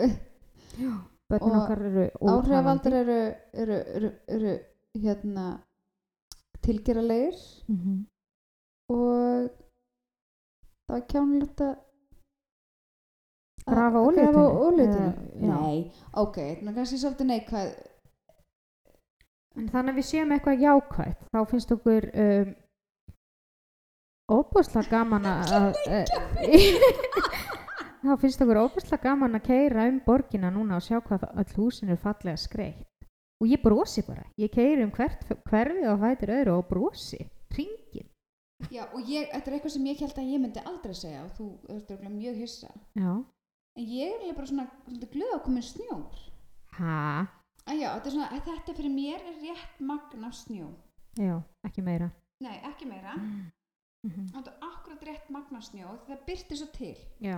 börnin Og okkar eru Áhrifaldur eru, eru, eru, eru hérna tilgeralegir mm -hmm. og það var kjánulegt að Grafa. Eh, já. Nei, ok, þannig að kannski svolítið neikvæð. En þannig að við séum eitthvað jákvætt þá finnst okkur um, óbúslega gaman að <laughs> þá finnst okkur óbúslega gaman að keira um borgina núna og sjá hvað öll húsin eru fallega skreitt og ég brosi bara, ég keiri um hvert hverfi og fætir öðru og brosi. Ringin, Já, og ég, þetta er eitthvað sem ég held að ég myndi aldrei segja og þú ert örugglega mjög hissa. Já en ég er bara svona svolítið glöð að koma snjór. Ha, að já, þetta er svona, fyrir mér er rétt magn af snjó. Já, ekki meira. Nei, ekki meira, mm þetta er akkurat rétt magn af snjó það byrti svo til, já,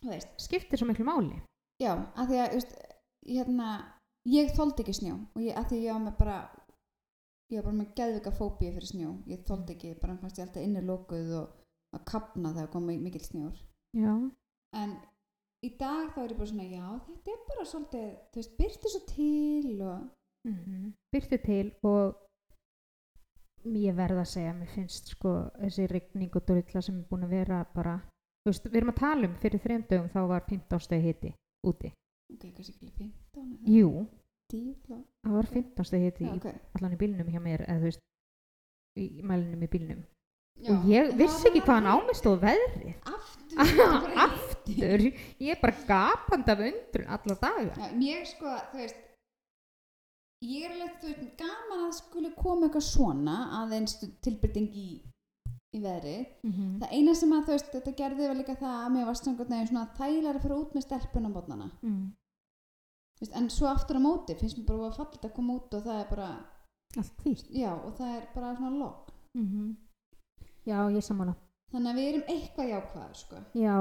þú veist. Skiptir svo miklu máli. Já, að því að, þú veist, hérna ég þoldi ekki snjó og ég, að því ég á með bara ég var bara með geðvika fóbíu fyrir snjó. Ég þoldi ekki, bara fannst ég alltaf inni lokuð og að kapna þegar kom mikil snjór. Já, en í dag þá er ég bara svona já, þetta er bara svolítið þú veist, byrti svo til og mm byrtu til og ég verð að segja mér finnst sko þessi rigning og drulla sem er búin að vera bara þú veist, við erum að tala um fyrir þreim dögum þá var 15 steg hiti úti. Ok, kannski ekki 15 jú, 10 þá það var 15 steg hiti Já, í, ok. allan í bílnum hjá mér eða þú veist í mælinum í bílnum. Já, og ég vissi ekki hvaðan ámið stóð veðrið. Aftur, <laughs> aftur, ég er bara gapand af undrun alla daga. Já, mér sko, þú veist ég er alveg, þú veist, gaman að skuli koma eitthvað svona aðeins tilbyrting í, í veðri. Mm það eina sem að, þú veist, þetta gerði var líka það að mér var svona þægilega að fara út með stelpun á mótnana mm. En svo aftur á móti finnst mér bara að falla að koma út og það er bara, allt hvíst já, og það er bara svona logg mm já, ég sammála. Þannig að við erum eitthvað jákvæðar, sko. Já,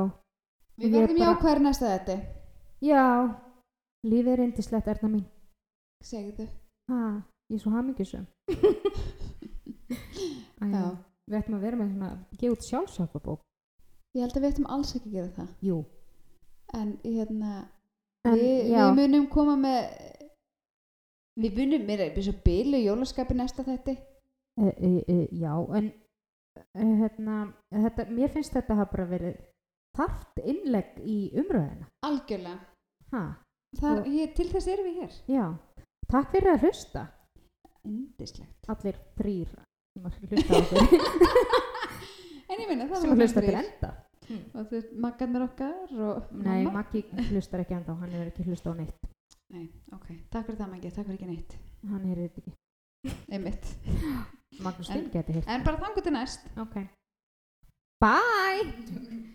við er verðum bara- jákvæðar næsta þetta já lífið er indislegt erna mín segðu Ha, ég er svo hamingjusum. <laughs> Já. Við ættum að vera með svona, gefa út sjálfsjálfabók. ég held að við ættum alls ekki að gera það Jú. en hérna En, við, við munum koma með við munum, mér er svo bilu jólaskapi næsta þetti e, e, e, já, en e, hérna, þetta, mér finnst þetta hafa bara verið þart innlegg í umröðina. algjörlega Þar, Og- ég, til þess erum við hér já. Takk fyrir að hlusta. indislegt Allir þrýr sem að hlusta á okkur. <laughs> en ég meina það sem hlusta til enda. og þú veist, maggarnir okkar og Nei. Maggi hlustar ekki enda hann hefur ekki hlusta á neitt. Nei, ok, takk fyrir það Maggi, takk fyrir ekki neitt Hann heyrði þetta ekki. einmitt, En- en bara þangu til næst Ok. Bye!